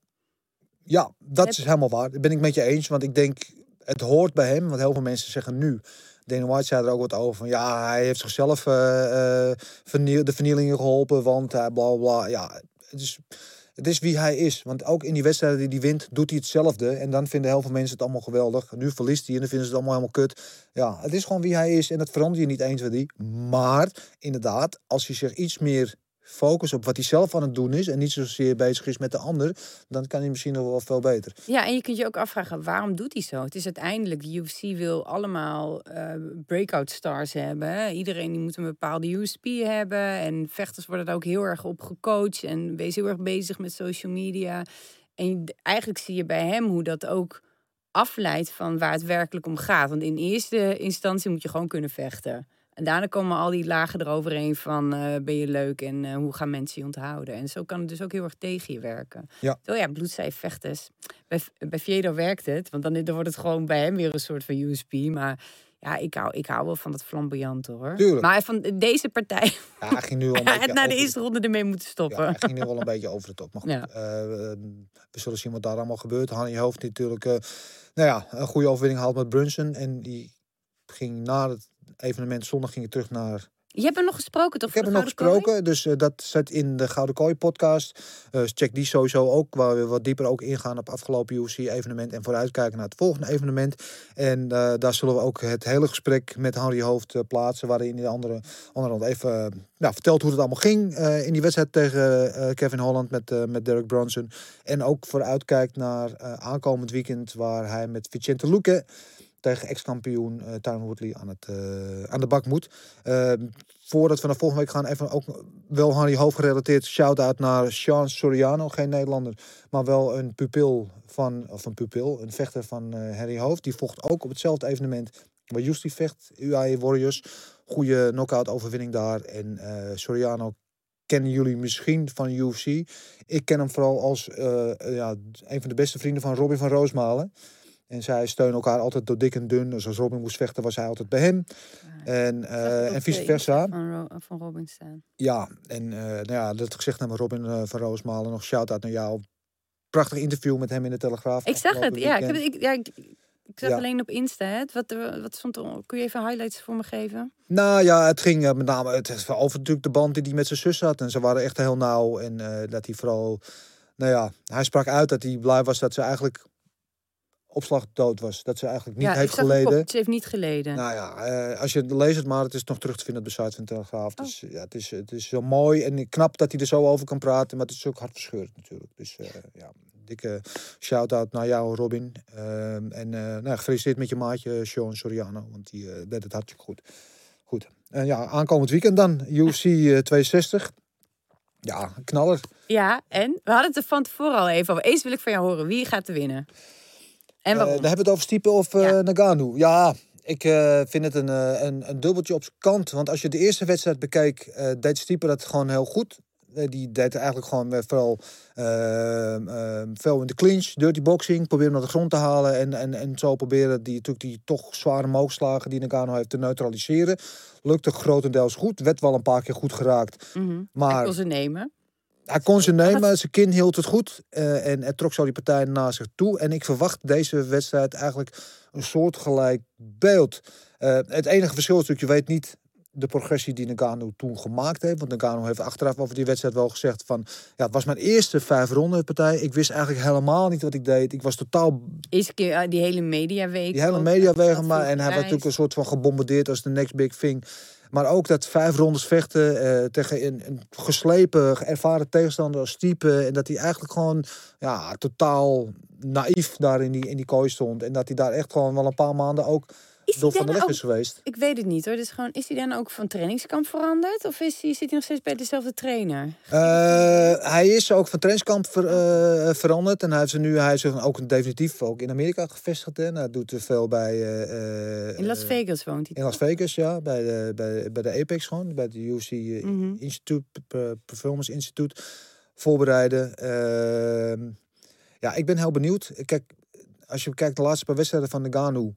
ja dat is helemaal waar. Dat ben ik met je eens. Want ik denk, het hoort bij hem. Want heel veel mensen zeggen nu... Dana White zei er ook wat over van ja, hij heeft zichzelf eh, eh, verniel, de vernielingen geholpen, want hij bla bla. bla. Ja, het is, het is wie hij is. Want ook in die wedstrijden die hij wint, doet hij hetzelfde. En dan vinden heel veel mensen het allemaal geweldig. Nu verliest hij en dan vinden ze het allemaal helemaal kut. Ja, het is gewoon wie hij is en dat verander je niet eens met die. Maar inderdaad, als hij zich iets meer focust op wat hij zelf aan het doen is en niet zozeer bezig is met de ander, dan kan hij misschien nog wel veel beter. Ja, en je kunt je ook afvragen, waarom doet hij zo? Het is uiteindelijk, de UFC wil allemaal eh, breakout stars hebben. Iedereen die moet een bepaalde USP hebben. En vechters worden daar ook heel erg op gecoacht. En wees heel erg bezig met social media. En eigenlijk zie je bij hem hoe dat ook afleidt van waar het werkelijk om gaat. Want in eerste instantie moet je gewoon kunnen vechten. En daarna komen al die lagen eroverheen van eh, ben je leuk en eh, hoe gaan mensen je onthouden. En zo kan het dus ook heel erg tegen je werken. Ja. Zo ja, bloedcijf vechters. Bij, bij Fjedor werkt het, want dan, dan wordt het gewoon bij hem weer een soort van USP. Maar ja, ik hou, ik hou wel van dat flamboyante hoor. Tuurlijk. Maar van deze partij, Ja, hij ging nu een beetje had na de eerste ronde ermee moeten Ja, stoppen. hij ging nu wel een beetje over de top. Maar goed, Ja. eh, eh, we zullen zien wat daar allemaal gebeurt. Hanny Hoofd natuurlijk eh, nou ja, een goede overwinning haalt met Brunson. En die ging na het evenement zondag ging hij terug naar... Je hebt hem nog gesproken toch? Ik heb hem nog Kooi? gesproken, dus eh, dat zit in de Gouden Kooi podcast. Dus check die sowieso ook, waar we wat dieper ook ingaan op afgelopen UFC-evenement. En vooruitkijken naar het volgende evenement. En eh, daar zullen we ook het hele gesprek met Harry Hoofd plaatsen. Waarin de andere, andere even ja, vertelt hoe het allemaal ging in die wedstrijd tegen Kevin Holland met, met Derek Bronson. En ook vooruitkijkt naar aankomend weekend waar hij met Vicente Luque tegen ex-kampioen Tyron Woodley aan, het, eh, aan de bak moet. Eh, voordat we naar volgende week gaan, even ook wel Harry Hoofd gerelateerd. Shout-out naar Sean Soriano, geen Nederlander, maar wel een pupil van, of een pupil, een vechter van eh Harry Hoofd. Die vocht ook op hetzelfde evenement waar Justy vecht, UAE Warriors. Goede knockout overwinning daar. En Soriano kennen jullie misschien van UFC. Ik ken hem vooral als ja, een van de beste vrienden van Robin van Roosmalen. En zij steunen elkaar altijd door dik en dun. Dus als Robin moest vechten, was hij altijd bij hem. En, Ik zag eh, en vice versa. Van, Ro- van Robin staan. Ja, en eh, nou ja, dat gezegd hebben Robin eh, van Roosmalen. Nog shout-out naar jou. Prachtig interview met hem in de Telegraaf. Ik zag het, ja. Ik, heb, ik, ja, ik, ik zag Ja. alleen op Insta. Hè. Wat, wat stond er? Kun je even highlights voor me geven? Nou ja, het ging met name het over natuurlijk de band die hij met zijn zus had. En ze waren echt heel nauw. En dat hij vooral, nou ja, hij sprak uit dat hij blij was dat ze eigenlijk opslagdood was. Dat ze eigenlijk niet ja, heeft geleden. Ze heeft niet geleden. Nou ja, eh, als je het leest het maar, het is nog terug te vinden op de site van de Telegraaf. Oh. Dus ja, het is, het is zo mooi en knap dat hij er zo over kan praten, maar het is ook hartverscheurend natuurlijk. Dus eh, ja, dikke shout-out naar jou, Robin. Ehm, en eh nou, gefeliciteerd met je maatje, Sean Soriano, want die deed het hartstikke goed. Goed. En ja, aankomend weekend dan, UFC eh, 62. Ja, knaller. Ja, en? We hadden het er van tevoren al even over. Eens wil ik van jou horen. Wie gaat er winnen? En Eh, waarom? dan hebben we het over Stipe of eh Ja. Nagano. Ja, ik eh, vind het een, een, een dubbeltje op zijn kant. Want als je de eerste wedstrijd bekeek, eh, deed Stipe dat gewoon heel goed. Die deed eigenlijk gewoon vooral veel in de clinch, dirty boxing. Proberen hem naar de grond te halen. En, en, en zo proberen die, natuurlijk die toch zware moogslagen die Nagano heeft te neutraliseren. Lukte grotendeels goed. Werd wel een paar keer goed geraakt. Mhm. maar- Ik wil ze nemen. Hij kon ze nemen, zijn kin hield het goed. eh, en het trok zo die partij naar zich toe. En ik verwacht deze wedstrijd eigenlijk een soortgelijk beeld. Eh, het enige verschil is natuurlijk, je weet niet de progressie die Nagano toen gemaakt heeft. Want Nagano heeft achteraf over die wedstrijd wel gezegd van... Ja, het was mijn eerste vijf ronden partij. Ik wist eigenlijk helemaal niet wat ik deed. Ik was totaal Eerste keer eh, die hele mediaweek. die hele dat maar en hij werd natuurlijk een soort van gebombardeerd als de next big thing. Maar ook dat vijf rondes vechten eh, tegen een, een geslepen, ervaren tegenstander als type. En dat hij eigenlijk gewoon ja, totaal naïef daar in die, in die kooi stond. En dat hij daar echt gewoon wel een paar maanden ook Door van de is geweest. Ik weet het niet hoor. Dus gewoon, is hij dan ook van trainingskamp veranderd? Of is hij, zit hij nog steeds bij dezelfde trainer? Eh, hij is ook van trainingskamp ver- eh, veranderd. En hij heeft, nu, hij is er ook definitief ook in Amerika gevestigd. En hij doet veel bij... eh, In Las Vegas woont hij. In Las Vegas, ja. Bij de, bij, bij de Apex gewoon. Bij de eh, Mhm. Institute, Performance Institute. Voorbereiden. Ehm, ja, ik ben heel benieuwd. Kijk, als je kijkt de laatste paar wedstrijden van Nagano...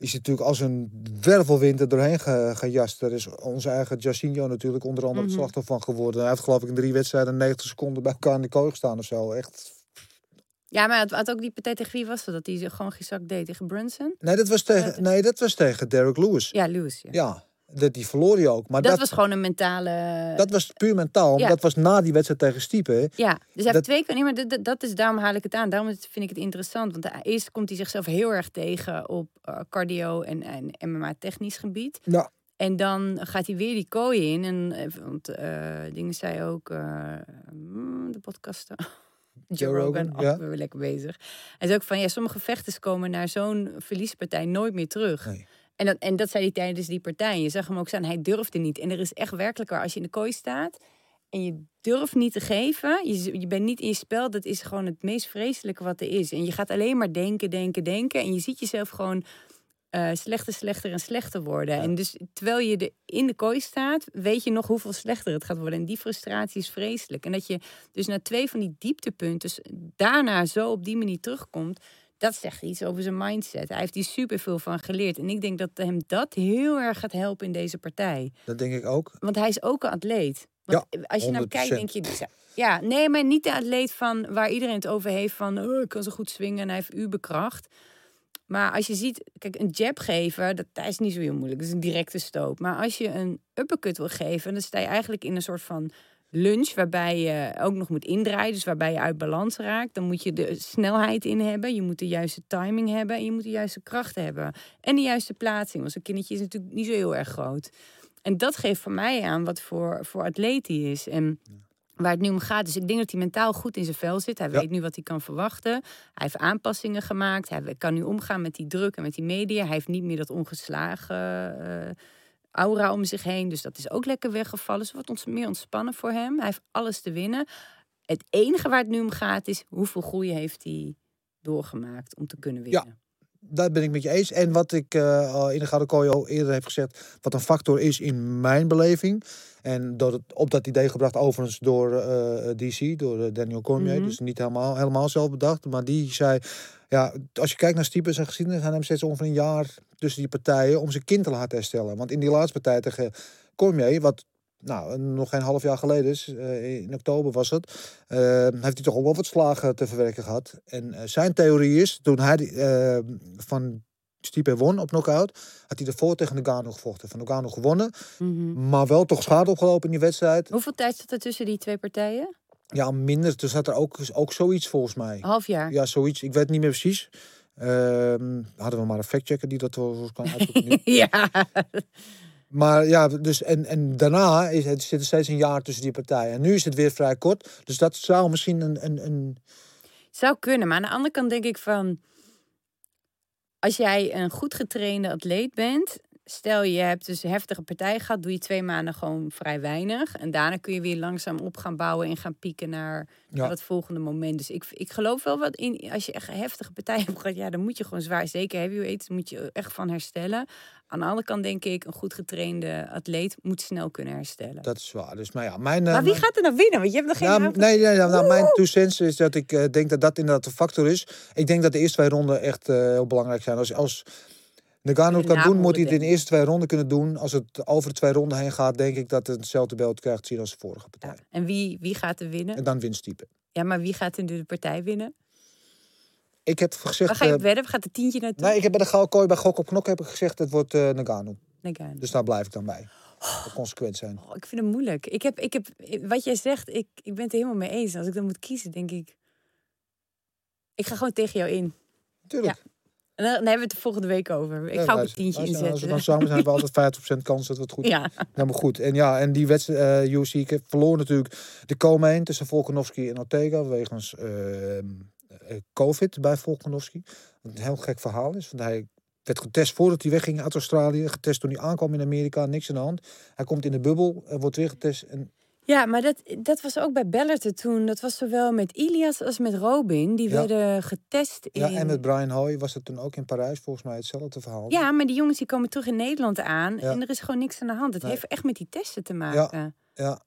is natuurlijk als een wervelwind er doorheen ge- gejast. Er is onze eigen Jacinho natuurlijk onder andere het Mhm. slachtoffer van geworden. Hij heeft geloof ik in drie wedstrijden 90 seconden bij elkaar in de kooi gestaan of zo. Echt. Ja, maar het had ook die partij tegen wie was dat? Dat hij gewoon gezakt deed tegen Brunson? Nee, dat was tegen, nee, dat was tegen Derek Lewis. Ja, Lewis. Ja. Ja, dat, die verloor hij ook. Maar dat, dat, was gewoon een mentale... dat was puur mentaal. Ja. dat was na die wedstrijd tegen Stiepe. hè. Ja, dus hij heeft Dat- twee keer. Nee, maar dat, is, daarom haal ik het aan. Daarom is- vind ik het interessant. Want eerst komt hij zichzelf heel erg tegen op eh, cardio en, en MMA-technisch gebied. Ja. En dan gaat hij weer die kooi in. En, eh, want eh dingen zei ook, mm, de podcasten. Joe Rogan, Rogan, ja. ook weer lekker bezig. Hij zei ook van, ja, sommige vechters komen naar zo'n verliespartij nooit meer terug. Nee. En dat, en dat zei hij tijdens die partij. Je zag hem ook staan, hij durfde niet. En er is echt werkelijk waar, als je in de kooi staat en je durft niet te geven, je, je bent niet in je spel, dat is gewoon het meest vreselijke wat er is. En je gaat alleen maar denken, denken, denken. En je ziet jezelf gewoon eh, slechter, slechter en slechter worden. En dus terwijl je in de kooi staat, weet je nog hoeveel slechter het gaat worden. En die frustratie is vreselijk. En dat je dus na twee van die dieptepunten daarna zo op die manier terugkomt. Dat zegt iets over zijn mindset. Hij heeft hier superveel van geleerd. En ik denk dat hem dat heel erg gaat helpen in deze partij. Dat denk ik ook. Want hij is ook een atleet. Want als je naar hem kijkt, 100%. denk je... dus, Ja, nee, maar niet de atleet van waar iedereen het over heeft van... Oh, ik kan zo goed swingen en hij heeft uberkracht. Maar als je ziet, kijk, een jab geven, dat, dat is niet zo heel moeilijk. Dat is een directe stoot. Maar als je een uppercut wil geven, dan sta je eigenlijk in een soort van lunge, waarbij je ook nog moet indraaien, dus waarbij je uit balans raakt. Dan moet je de snelheid in hebben, je moet de juiste timing hebben en je moet de juiste kracht hebben. En de juiste plaatsing, want zo'n kindertje is natuurlijk niet zo heel erg groot. En dat geeft voor mij aan wat voor, voor atleet hij is. En waar het nu om gaat. Dus ik denk dat hij mentaal goed in zijn vel zit. Hij Ja. weet nu wat hij kan verwachten. Hij heeft aanpassingen gemaakt. Hij kan nu omgaan met die druk en met die media. Hij heeft niet meer dat ongeslagen eh, aura om zich heen. Dus dat is ook lekker weggevallen. Het wordt ons meer ontspannen voor hem. Hij heeft alles te winnen. Het enige waar het nu om gaat is hoeveel groei heeft hij doorgemaakt om te kunnen winnen. Daar ben ik met je eens. En wat ik eh, al in de Gouden Kooi al eerder heb gezegd, wat een factor is in mijn beleving. En door het, op dat idee gebracht overigens door eh, DC, door eh, Daniel Cormier. Mhm. Dus niet helemaal, helemaal zelf bedacht. Maar die zei, ja, als je kijkt naar Stiepers en geschiedenis, gaan hem steeds ongeveer een jaar tussen die partijen om zijn kind te laten herstellen. Want in die laatste partij tegen Cormier, wat nou, nog geen half jaar geleden is, eh, in oktober was het, eh, heeft hij toch ook wel wat slagen te verwerken gehad. En eh, zijn theorie is, toen hij van Stipe won op knockout, had hij ervoor tegen Nagano gevochten. Van Nagano gewonnen, Mhm. maar wel toch schade opgelopen in die wedstrijd. Hoeveel tijd zat er tussen die twee partijen? Ja, minder. Dus had er ook, ook zoiets volgens mij. Half jaar. Ja, zoiets. Ik weet niet meer precies. Ehm, hadden we maar een factchecker die dat wel kan uitzoeken ja. Maar ja, dus en, en daarna is het, zit er steeds een jaar tussen die partijen. En nu is het weer vrij kort. Dus dat zou misschien een, een, een Zou kunnen, maar aan de andere kant denk ik van... Als jij een goed getrainde atleet bent... Stel je hebt dus een heftige partij gehad... doe je twee maanden gewoon vrij weinig. En daarna kun je weer langzaam op gaan bouwen... en gaan pieken naar, Ja. naar dat volgende moment. Dus ik, ik geloof wel wat in... Als je echt een heftige partij hebt gehad... ja, dan moet je gewoon zwaar... Zeker heavyweight, moet je echt van herstellen. Aan de andere kant denk ik... een goed getrainde atleet moet snel kunnen herstellen. dat is waar. Dus maar ja, mijn. eh, maar wie mijn- gaat er nou winnen? Want je hebt nog geen... Ja, avond- nee, nee, nou, nou, mijn two cents is dat ik eh, denk dat dat inderdaad een factor is. Ik denk dat de eerste twee ronden echt eh, heel belangrijk zijn. Als, als Nagano het kan doen, moet hij het in de eerste twee ronden kunnen doen. Als het over de twee ronden heen gaat, denk ik dat het hetzelfde beeld krijgt zien als de vorige partij. Ja. En wie, wie gaat er winnen? En dan winst type. Ja, maar wie gaat in de partij winnen? Ik heb gezegd. Waar ga je op wedden? Gaat de tientje naartoe? nee, ik heb bij de Gouden Kooi bij Gok op Knok heb ik gezegd, het wordt eh Nagano. Nagano. Dus daar blijf ik dan bij. consequent zijn. Oh, ik vind het moeilijk. Ik heb, ik heb, wat jij zegt, ik, ik ben het er helemaal mee eens. Als ik dan moet kiezen, denk ik... Ik ga gewoon tegen jou in. Tuurlijk. En dan, hebben we het de volgende week over. Ik Ja, ga ook een tientje zijn- Als we inzetten. dan samen zijn, hebben we altijd 50% kans dat we het goed Ja, Helemaal goed. En ja, en die wedstrijd, eh UFC, ik heb verloren natuurlijk de Komen tussen Volkanovski en Ortega wegens eh, eh, COVID bij Volkanovski. Wat een heel gek verhaal is, want hij werd getest voordat hij wegging uit Australië. Getest toen hij aankwam in Amerika, niks aan de hand. Hij komt in de bubbel, eh, wordt weer getest. En ja maar dat, dat was ook bij Bellator toen. Dat was zowel met Ilias als met Robin. Die Ja. werden getest in... Ja, en met Brian Hoy was het toen ook in Parijs volgens mij hetzelfde verhaal. Ja, maar die jongens die komen terug in Nederland aan. Ja. En er is gewoon niks aan de hand. Het Nee. heeft echt met die testen te maken. ja, ja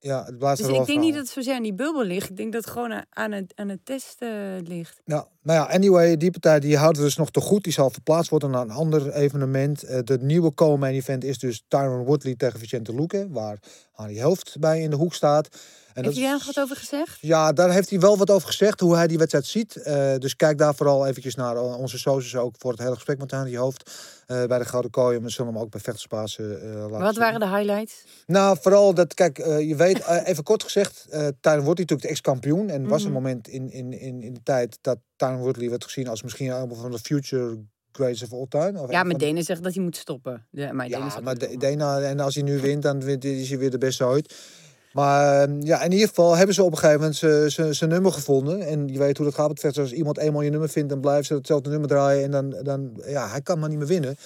het blijft Dus er wel ik denk niet dat het zozeer aan die bubbel ligt. Ik denk dat het gewoon aan het, aan het testen ligt. Ja, nou ja, anyway, die partij die houden dus nog te goed. Die zal verplaatst worden naar een ander evenement. Eh, de nieuwe co-main event is dus Tyron Woodley tegen Vicente Luque, waar Harry Hoofd bij in de hoek staat. En Heeft hij daar nog wat over gezegd? Ja, daar heeft hij wel wat over gezegd, hoe hij die wedstrijd ziet. Eh, dus kijk daar vooral eventjes naar eh, onze socials ook voor het hele gesprek met Harry Hoofd eh, bij de Gouden Kooi. En we zullen hem ook bij Vechterspaas eh laten Wat zien. waren de highlights? Nou, vooral dat, kijk, eh, je weet, eh, even kort gezegd, eh Tyron Woodley natuurlijk de ex-kampioen. En was een Mhm. moment in, in, in, in de tijd dat Tyron Woodley werd gezien als misschien een van de future greats of all time. Of Ja, maar van de- Denen zegt dat hij moet stoppen. Ja, maar Denen Ja, maar dat hij De- moet. Dana, en als hij nu wint, dan wint, is hij weer de beste ooit. Maar eh, ja, in ieder geval hebben ze op een gegeven moment zijn nummer gevonden. En je weet hoe dat gaat met vechten. Als iemand eenmaal je nummer vindt, dan blijven ze hetzelfde nummer draaien. En dan, dan ja, hij kan maar niet meer winnen.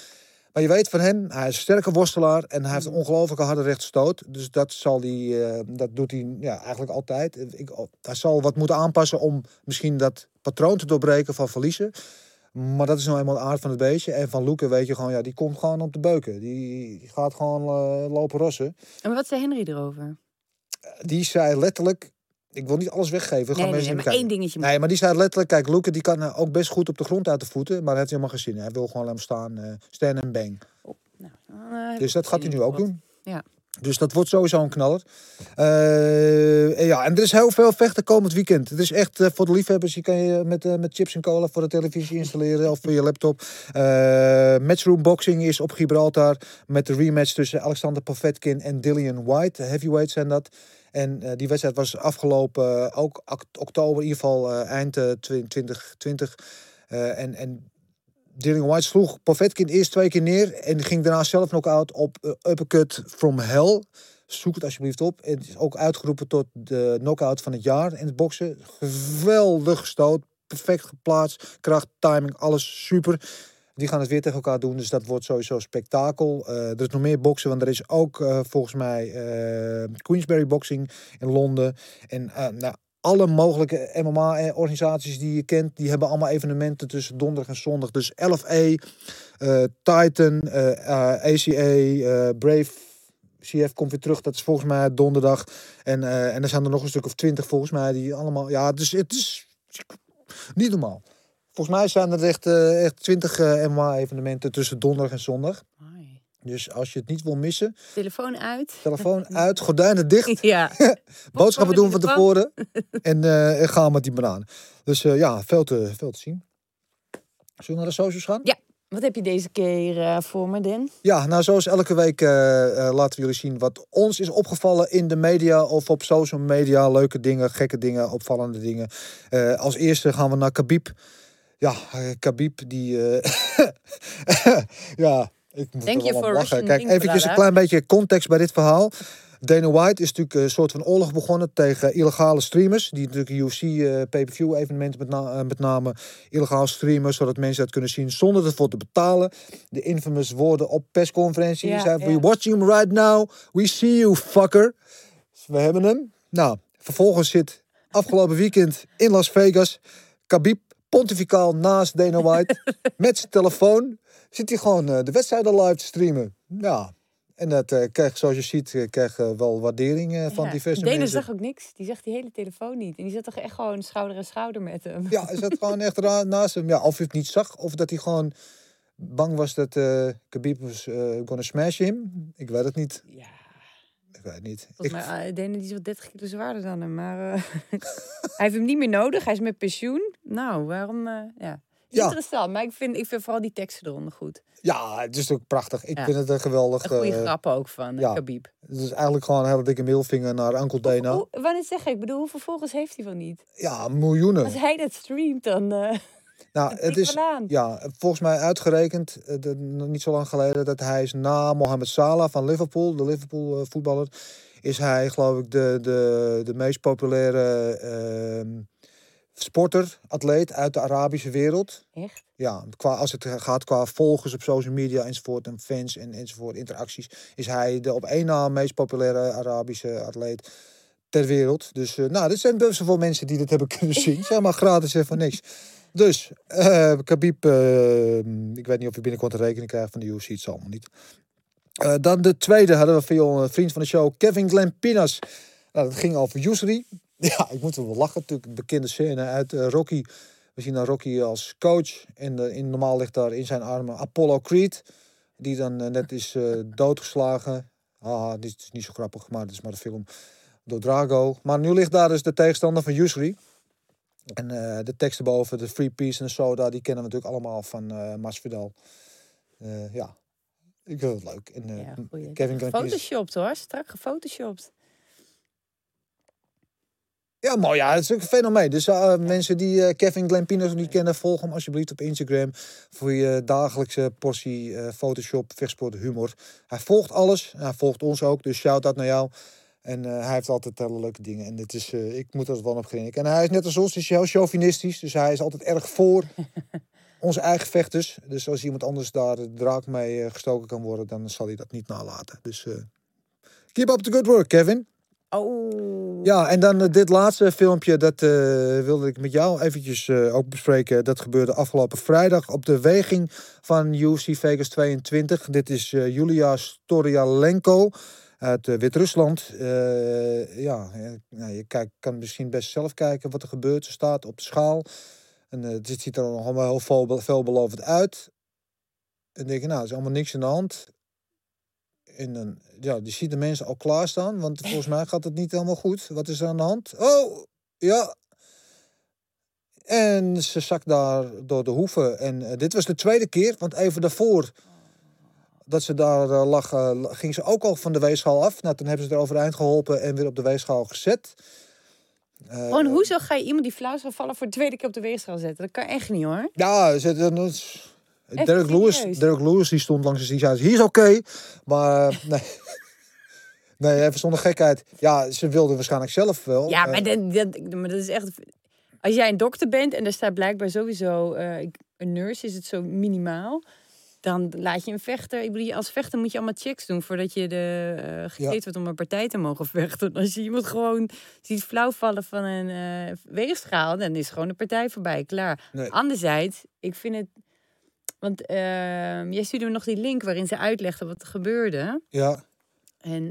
Maar je weet van hem, hij is een sterke worstelaar en hij heeft een ongelooflijke harde rechtstoot. Dus dat, zal die, eh, dat doet hij ja, eigenlijk altijd. Ik, hij zal wat moeten aanpassen om misschien dat patroon te doorbreken van verliezen. Maar dat is nou eenmaal de aard van het beestje. En van Loeken weet je gewoon, ja, die komt gewoon op de beuken. Die, die gaat gewoon eh, lopen rossen. En wat zei Henry erover? Die zei letterlijk, ik wil niet alles weggeven. Nee, nee, mensen nee, maar één dingetje. Nee, maar die zei letterlijk, kijk, Loeken die kan eh, ook best goed op de grond uit de voeten. Maar hij heeft helemaal geen zin. in. Hij wil gewoon alleen maar staan, eh stand en bang. Nou, dan, eh, Dus dat gaat hij nu ook doen. Ja. Dus dat wordt sowieso een knaller. Eh, en ja, en er is heel veel vechten komend weekend. Het is echt eh, voor de liefhebbers. Je kan je met, eh, met chips en cola voor de televisie installeren of voor je laptop. Matchroom boxing is op Gibraltar met de rematch tussen Alexander Povetkin en Dillian White. Heavyweights zijn dat. En die wedstrijd was afgelopen ook oktober, in ieder geval eh, eind eh, 2020. Eh, en, en Dillian White sloeg Povetkin eerst twee keer neer en ging daarna zelf nog out op eh, uppercut from hell. Zoek het alsjeblieft op. Het is ook uitgeroepen tot de knockout van het jaar in het boksen. Geweldig gestoot, perfect geplaatst, kracht, timing, alles super. Die gaan het weer tegen elkaar doen, dus dat wordt sowieso spektakel. Eh, er is nog meer boksen, want er is ook eh, volgens mij Queensberry Boxing in Londen. En nou, alle mogelijke MMA-organisaties die je kent, die hebben allemaal evenementen tussen donderdag en zondag. Dus 11E, eh, Titan, eh, eh, ACA, eh, Brave, CF komt weer terug. Dat is volgens mij donderdag. En, eh, en er zijn er nog een stuk of twintig volgens mij die allemaal... Ja, dus het is niet normaal. Volgens mij zijn er echt, eh, echt 20 MMA-evenementen tussen donderdag en zondag. Dus als je het niet wil missen, Telefoon uit. telefoon uit, gordijnen dicht. Ja. Boodschappen doen van tevoren. en, eh, en gaan met die bananen. Dus eh, ja, veel te, veel te zien. Zullen we naar de socials gaan? Ja. Wat heb je deze keer eh, voor me, Den? Ja, nou zoals elke week eh, eh, laten we jullie zien wat ons is opgevallen in de media of op social media. Leuke dingen, gekke dingen, opvallende dingen. Eh, als eerste gaan we naar Khabib. Ja, eh, Khabib die... eh, ja, ik moet Thank you wel om for lachen. Kijk, eventjes een klein beetje context bij dit verhaal. Dana White is natuurlijk een soort van oorlog begonnen tegen illegale streamers. Die natuurlijk UFC eh, pay-per-view evenementen met, na- eh, met name illegaal streamen. Zodat mensen dat kunnen zien zonder ervoor te betalen. De infamous woorden op persconferentie. Ja, zei, ja. we watching him right now. We see you fucker. Dus we hebben hem. Nou, vervolgens zit afgelopen weekend in Las Vegas. Khabib pontificaal naast Dana White. met zijn telefoon. Zit hij gewoon eh, de wedstrijden live te streamen. Ja, en dat eh krijgt, zoals je ziet, eh, krijgt wel waardering van Ja. diverse Denen mensen. zag ook niks. Die zag die hele telefoon niet. En die zat toch echt gewoon schouder aan schouder met hem. Ja, hij zat gewoon echt naast hem. Ja, of hij het niet zag, of dat hij gewoon bang was dat Khabib was gonna smash him. Ik weet het niet. Ja. Ik weet het niet. Ik, Volgens mij, Denen die is wel 30 kilo zwaarder dan hem. Maar hij heeft hem niet meer nodig. Hij is met pensioen. Nou, waarom? ja. Ja. Interessant, maar ik vind, ik vind vooral die teksten eronder goed. Ja, het is ook prachtig. Ik Ja. vind het een geweldig. Een goede eh, grappen ook van ja. ja. Khabib. Het is eigenlijk gewoon een hele dikke middelvinger naar Uncle Dana. Hoe, wanneer zeg ik? Ik bedoel, hoeveel volgers heeft hij wel niet? Ja, miljoenen. Als hij dat streamt, dan... eh Nou, het is ja, volgens mij uitgerekend, eh, de- niet zo lang geleden, dat hij is na Mohamed Salah van Liverpool, de Liverpool eh, voetballer, is hij geloof ik de, de, de meest populaire ehm, sporter, atleet uit de Arabische wereld. Echt? Ja, qua, als het gaat qua volgers op social media enzovoort en fans en enzovoort, interacties, is hij de op één na meest populaire Arabische atleet ter wereld. Dus uh, nou, dit zijn best wel veel mensen die dit hebben kunnen zien. Zeg maar gratis en niks. Dus, uh, Khabib, uh, ik weet niet of je binnenkort een rekening krijgt van de UFC, het zal allemaal niet. Uh, dan de tweede hadden we veel een vriend van de show, Kevin Glenn Pinas. Nou, dat ging over Yusri. Ja, ik moet wel lachen. Natuurlijk een bekende scène uit uh, Rocky. We zien dan Rocky als coach. En uh, in, normaal ligt daar in zijn armen Apollo Creed. Die dan uh, net is doodgeslagen. Ah, dit is niet zo grappig, maar het is maar de film. Door Drago. Maar nu ligt daar dus de tegenstander van Yusri. En de teksten boven, de Free Peace en de Soda, die kennen we natuurlijk allemaal van uh, Masvidal. Ja, ik vind het leuk. En, ja, Kevin Glenn Gefotoshopt hoor, strak gefotoshopt. Ja, mooi. Ja, het is ook een fenomeen. Dus uh, mensen die uh, Kevin Glampinos nog niet kennen, volg hem alsjeblieft op Instagram voor je dagelijkse portie uh, Photoshop, vechtsport, humor. Hij volgt alles. Hij volgt ons ook, dus shout-out naar jou. En hij heeft altijd hele leuke dingen. En dit is, ik moet er wel op grinniken. En hij is net als ons, is heel chauvinistisch. Dus hij is altijd erg voor onze eigen vechters. Dus als iemand anders daar de draak mee gestoken kan worden, dan zal hij dat niet nalaten. Dus keep up the good work, Kevin. Oh. Ja, en dan uh, dit laatste filmpje, dat uh, wilde ik met jou eventjes uh, ook bespreken. Dat gebeurde afgelopen vrijdag op de weging van UFC Vegas 22. Dit is Julia Storialenko uit Wit-Rusland. ja, nou, je kijk, kan misschien best zelf kijken wat er gebeurt. Ze staat op de schaal. En dit ziet er allemaal heel veel, veelbelovend uit. En denk je, nou, is allemaal niks aan de hand. En dan, ja, die ziet de mensen al klaarstaan. Want volgens mij gaat het niet helemaal goed. Wat is er aan de hand? Oh, ja. En ze zakt daar door de hoeven. En uh, dit was de tweede keer. Want even daarvoor dat ze daar uh, lag, uh, ging ze ook al van de weegschaal af. Nou, toen hebben ze er overeind geholpen en weer op de weegschaal gezet. Gewoon, hoezo ga je iemand die flauw is gevallen voor de tweede keer op de weegschaal zetten? Dat kan echt niet hoor. Ja, ze, Derek Lewis, Derek Lewis die stond langs de die zei, hier is oké, okay, maar nee. nee, even zonder gekheid. Ja, ze wilde waarschijnlijk zelf wel. Ja, maar, dat, dat, maar dat is echt... Als jij een dokter bent en er staat blijkbaar sowieso uh, een nurse, is het zo minimaal. Dan laat je een vechter... Ik bedoel, als vechter moet je allemaal checks doen voordat je de, uh, ja. wordt om een partij te mogen vechten. Als je iemand gewoon ziet flauw vallen van een uh, weegschaal, dan is gewoon de partij voorbij, klaar. Nee. Anderzijds, ik vind het... Want uh, jij stuurde me nog die link waarin ze uitlegde wat er gebeurde. Ja. En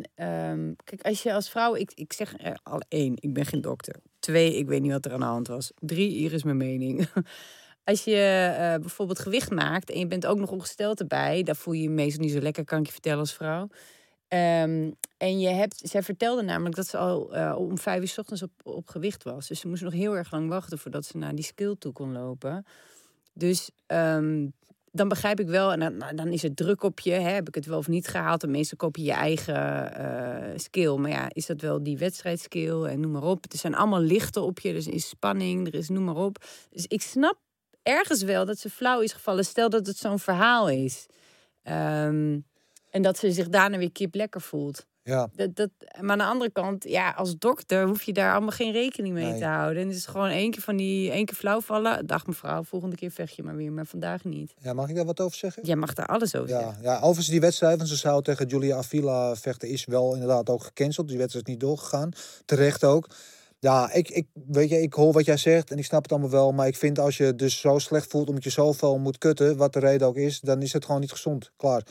um, kijk, als je als vrouw, ik, ik zeg al één, ik ben geen dokter. Twee, ik weet niet wat er aan de hand was. Drie, hier is mijn mening. als je uh, bijvoorbeeld gewicht maakt en je bent ook nog ongesteld erbij, dan voel je je meestal niet zo lekker, kan ik je vertellen als vrouw. Um, en je hebt, zij vertelde namelijk dat ze al uh, om vijf uur s ochtends op, op gewicht was. Dus ze moest nog heel erg lang wachten voordat ze naar die skill toe kon lopen. Dus um, dan begrijp ik wel, en dan, nou, dan is het druk op je. Hè, heb ik het wel of niet gehaald? De meeste koop je je eigen uh, skill. Maar ja, is dat wel die wedstrijdskill en noem maar op. Er zijn allemaal lichten op je, er is spanning, er is noem maar op. Dus ik snap ergens wel dat ze flauw is gevallen. Stel dat het zo'n verhaal is. Um, en dat ze zich daarna weer kip lekker voelt. Ja. Dat, dat, maar aan de andere kant, ja, als dokter hoef je daar allemaal geen rekening mee Nee. te houden. En het is gewoon één keer van die één keer flauw vallen. Dag mevrouw, volgende keer vecht je maar weer, maar vandaag niet. ja, mag ik daar wat over zeggen? Jij mag daar alles over Ja, zeggen. ja, overigens die wedstrijd, want ze zou tegen Julia Avila vechten, is wel inderdaad ook gecanceld. Die wedstrijd is niet doorgegaan. Terecht ook. Ja, ik, ik, weet je, ik hoor wat jij zegt en ik snap het allemaal wel. Maar ik vind als je dus zo slecht voelt omdat je zoveel moet kutten, wat de reden ook is, dan is het gewoon niet gezond. Klaar.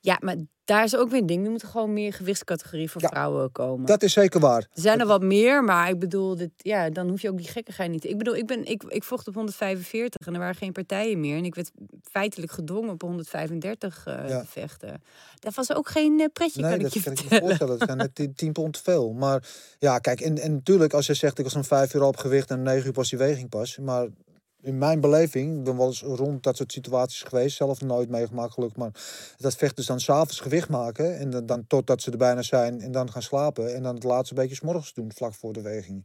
Ja, maar daar is ook weer een ding. Er moet gewoon meer gewichtscategorie voor Ja, vrouwen komen. Dat is zeker waar. Er zijn er wat meer, maar ik bedoel, dit, ja, dan hoef je ook die gekkigheid niet. Ik bedoel, ik, ben, ik, ik vocht op 145 en er waren geen partijen meer. En ik werd feitelijk gedwongen op 135 eh, Ja. te vechten. Dat was ook geen eh, pretje, Nee, kan ik dat je kan ik me voorstellen. Dat zijn net 10 10 pond te veel. Maar ja, kijk, en, en natuurlijk als je zegt ik was om vijf uur op gewicht en negen uur pas die weging pas. Maar in mijn beleving, ik ben wel eens rond dat soort situaties geweest, zelf nooit meegemaakt gelukkig, maar dat vechters dan s'avonds gewicht maken en dan, dan totdat ze er bijna zijn en dan gaan slapen en dan het laatste beetje 's morgens doen, vlak voor de weging.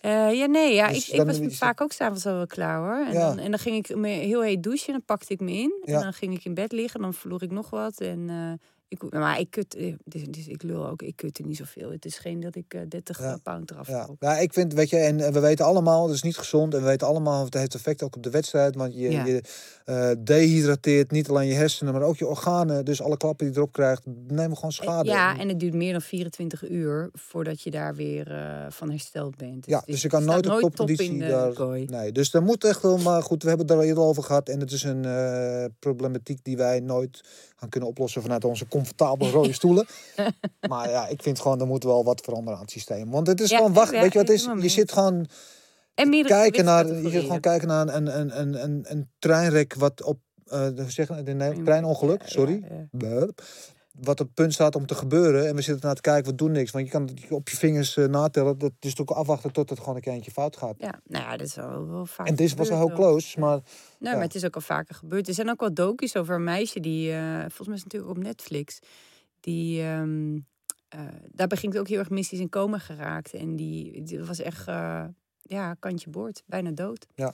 Eh, ja, nee, ja, Dus ik, ik was het- vaak ook s'avonds al wel klaar hoor. En, Ja. dan, en dan ging ik me heel heet douchen, dan pakte ik me in. Ja. En dan ging ik in bed liggen, dan verloor ik nog wat. En eh, ik, maar ik kut, eh, dus, dus ik lul ook, ik kutte niet zoveel. Het is geen dat ik eh 30 Ja. pound eraf Ja. ja, ik vind, weet je, en eh, we weten allemaal, het is niet gezond. En we weten allemaal, het heeft effect ook op de wedstrijd. Want je, Ja. je eh, dehydrateert niet alleen je hersenen, maar ook je organen. Dus alle klappen die je erop krijgt, nemen gewoon schade. Ja, en het duurt meer dan 24 uur voordat je daar weer eh, van hersteld bent. Ja, het dus je kan nooit op top topconditie daar. kooi. Nee, dus dat moet echt wel. Maar goed, we hebben het er al eerder over gehad. En het is een eh, problematiek die wij nooit gaan kunnen oplossen vanuit onze comfortabele rode stoelen. maar ja, ik vind gewoon, er moet wel wat veranderen aan het systeem. Want het is Ja, gewoon, wacht, ja, weet je wat is? Je zit gewoon En kijken naar, je zit gewoon kijken naar een, een, een, een, een treinrek wat op, eh hoe zeg een treinongeluk, sorry. ja, ja. Wat op het punt staat om te gebeuren. En we zitten naar te kijken, we doen niks. Want je kan het op je vingers eh, natellen. Dat is toch afwachten tot het gewoon een keertje fout gaat. Ja, nou ja, dat is wel, wel vaak En dit was wel heel close, maar Nee, Ja. maar het is ook al vaker gebeurd. Er zijn ook wel docu's over een meisje die, eh, volgens mij is het natuurlijk op Netflix, die, ehm eh, daarbij ging het ook heel erg mystisch in coma geraakt. En die, die was echt, ja, kantje boord, bijna dood. Ja,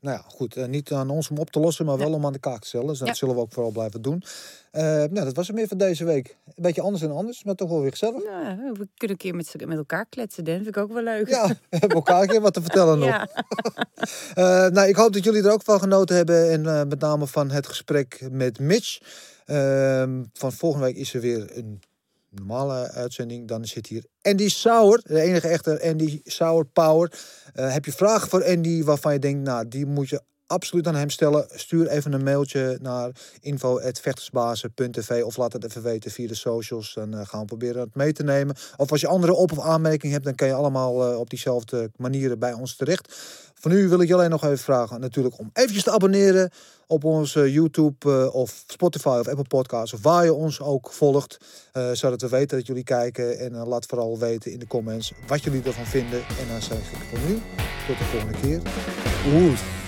nou ja, goed. eh, niet aan ons om op te lossen, maar wel om aan de kaak te stellen. Dus dat Ja. zullen we ook vooral blijven doen. Eh, nou, dat was het meer voor deze week. Een beetje anders dan anders, maar toch wel weer gezellig. Ja, we kunnen een keer met, met elkaar kletsen, Dan. Vind ik ook wel leuk. Ja, we hebben elkaar een keer wat te vertellen nog. Ja. Eh, nou, ik hoop dat jullie er ook van genoten hebben. En met name van het gesprek met Mitch. Ehm, van volgende week is er weer een normale uitzending. Dan zit hier Andy Sauer, de enige echte Andy Sauer Power. Eh, heb je vragen voor Andy waarvan je denkt, nou, die moet je absoluut aan hem stellen? Stuur even een mailtje naar info.vechtersbazen.tv of laat het even weten via de socials. Dan eh, gaan we proberen het mee te nemen. Of als je andere op- of aanmerkingen hebt, dan kan je allemaal eh, op diezelfde manieren bij ons terecht. Voor nu wil ik je alleen nog even vragen natuurlijk om eventjes te abonneren op onze YouTube eh, of Spotify of Apple Podcasts of waar je ons ook volgt. zodat we weten dat jullie kijken en laat vooral weten in de comments wat jullie ervan vinden. En dan zeg ik voor nu tot de volgende keer. Oeh.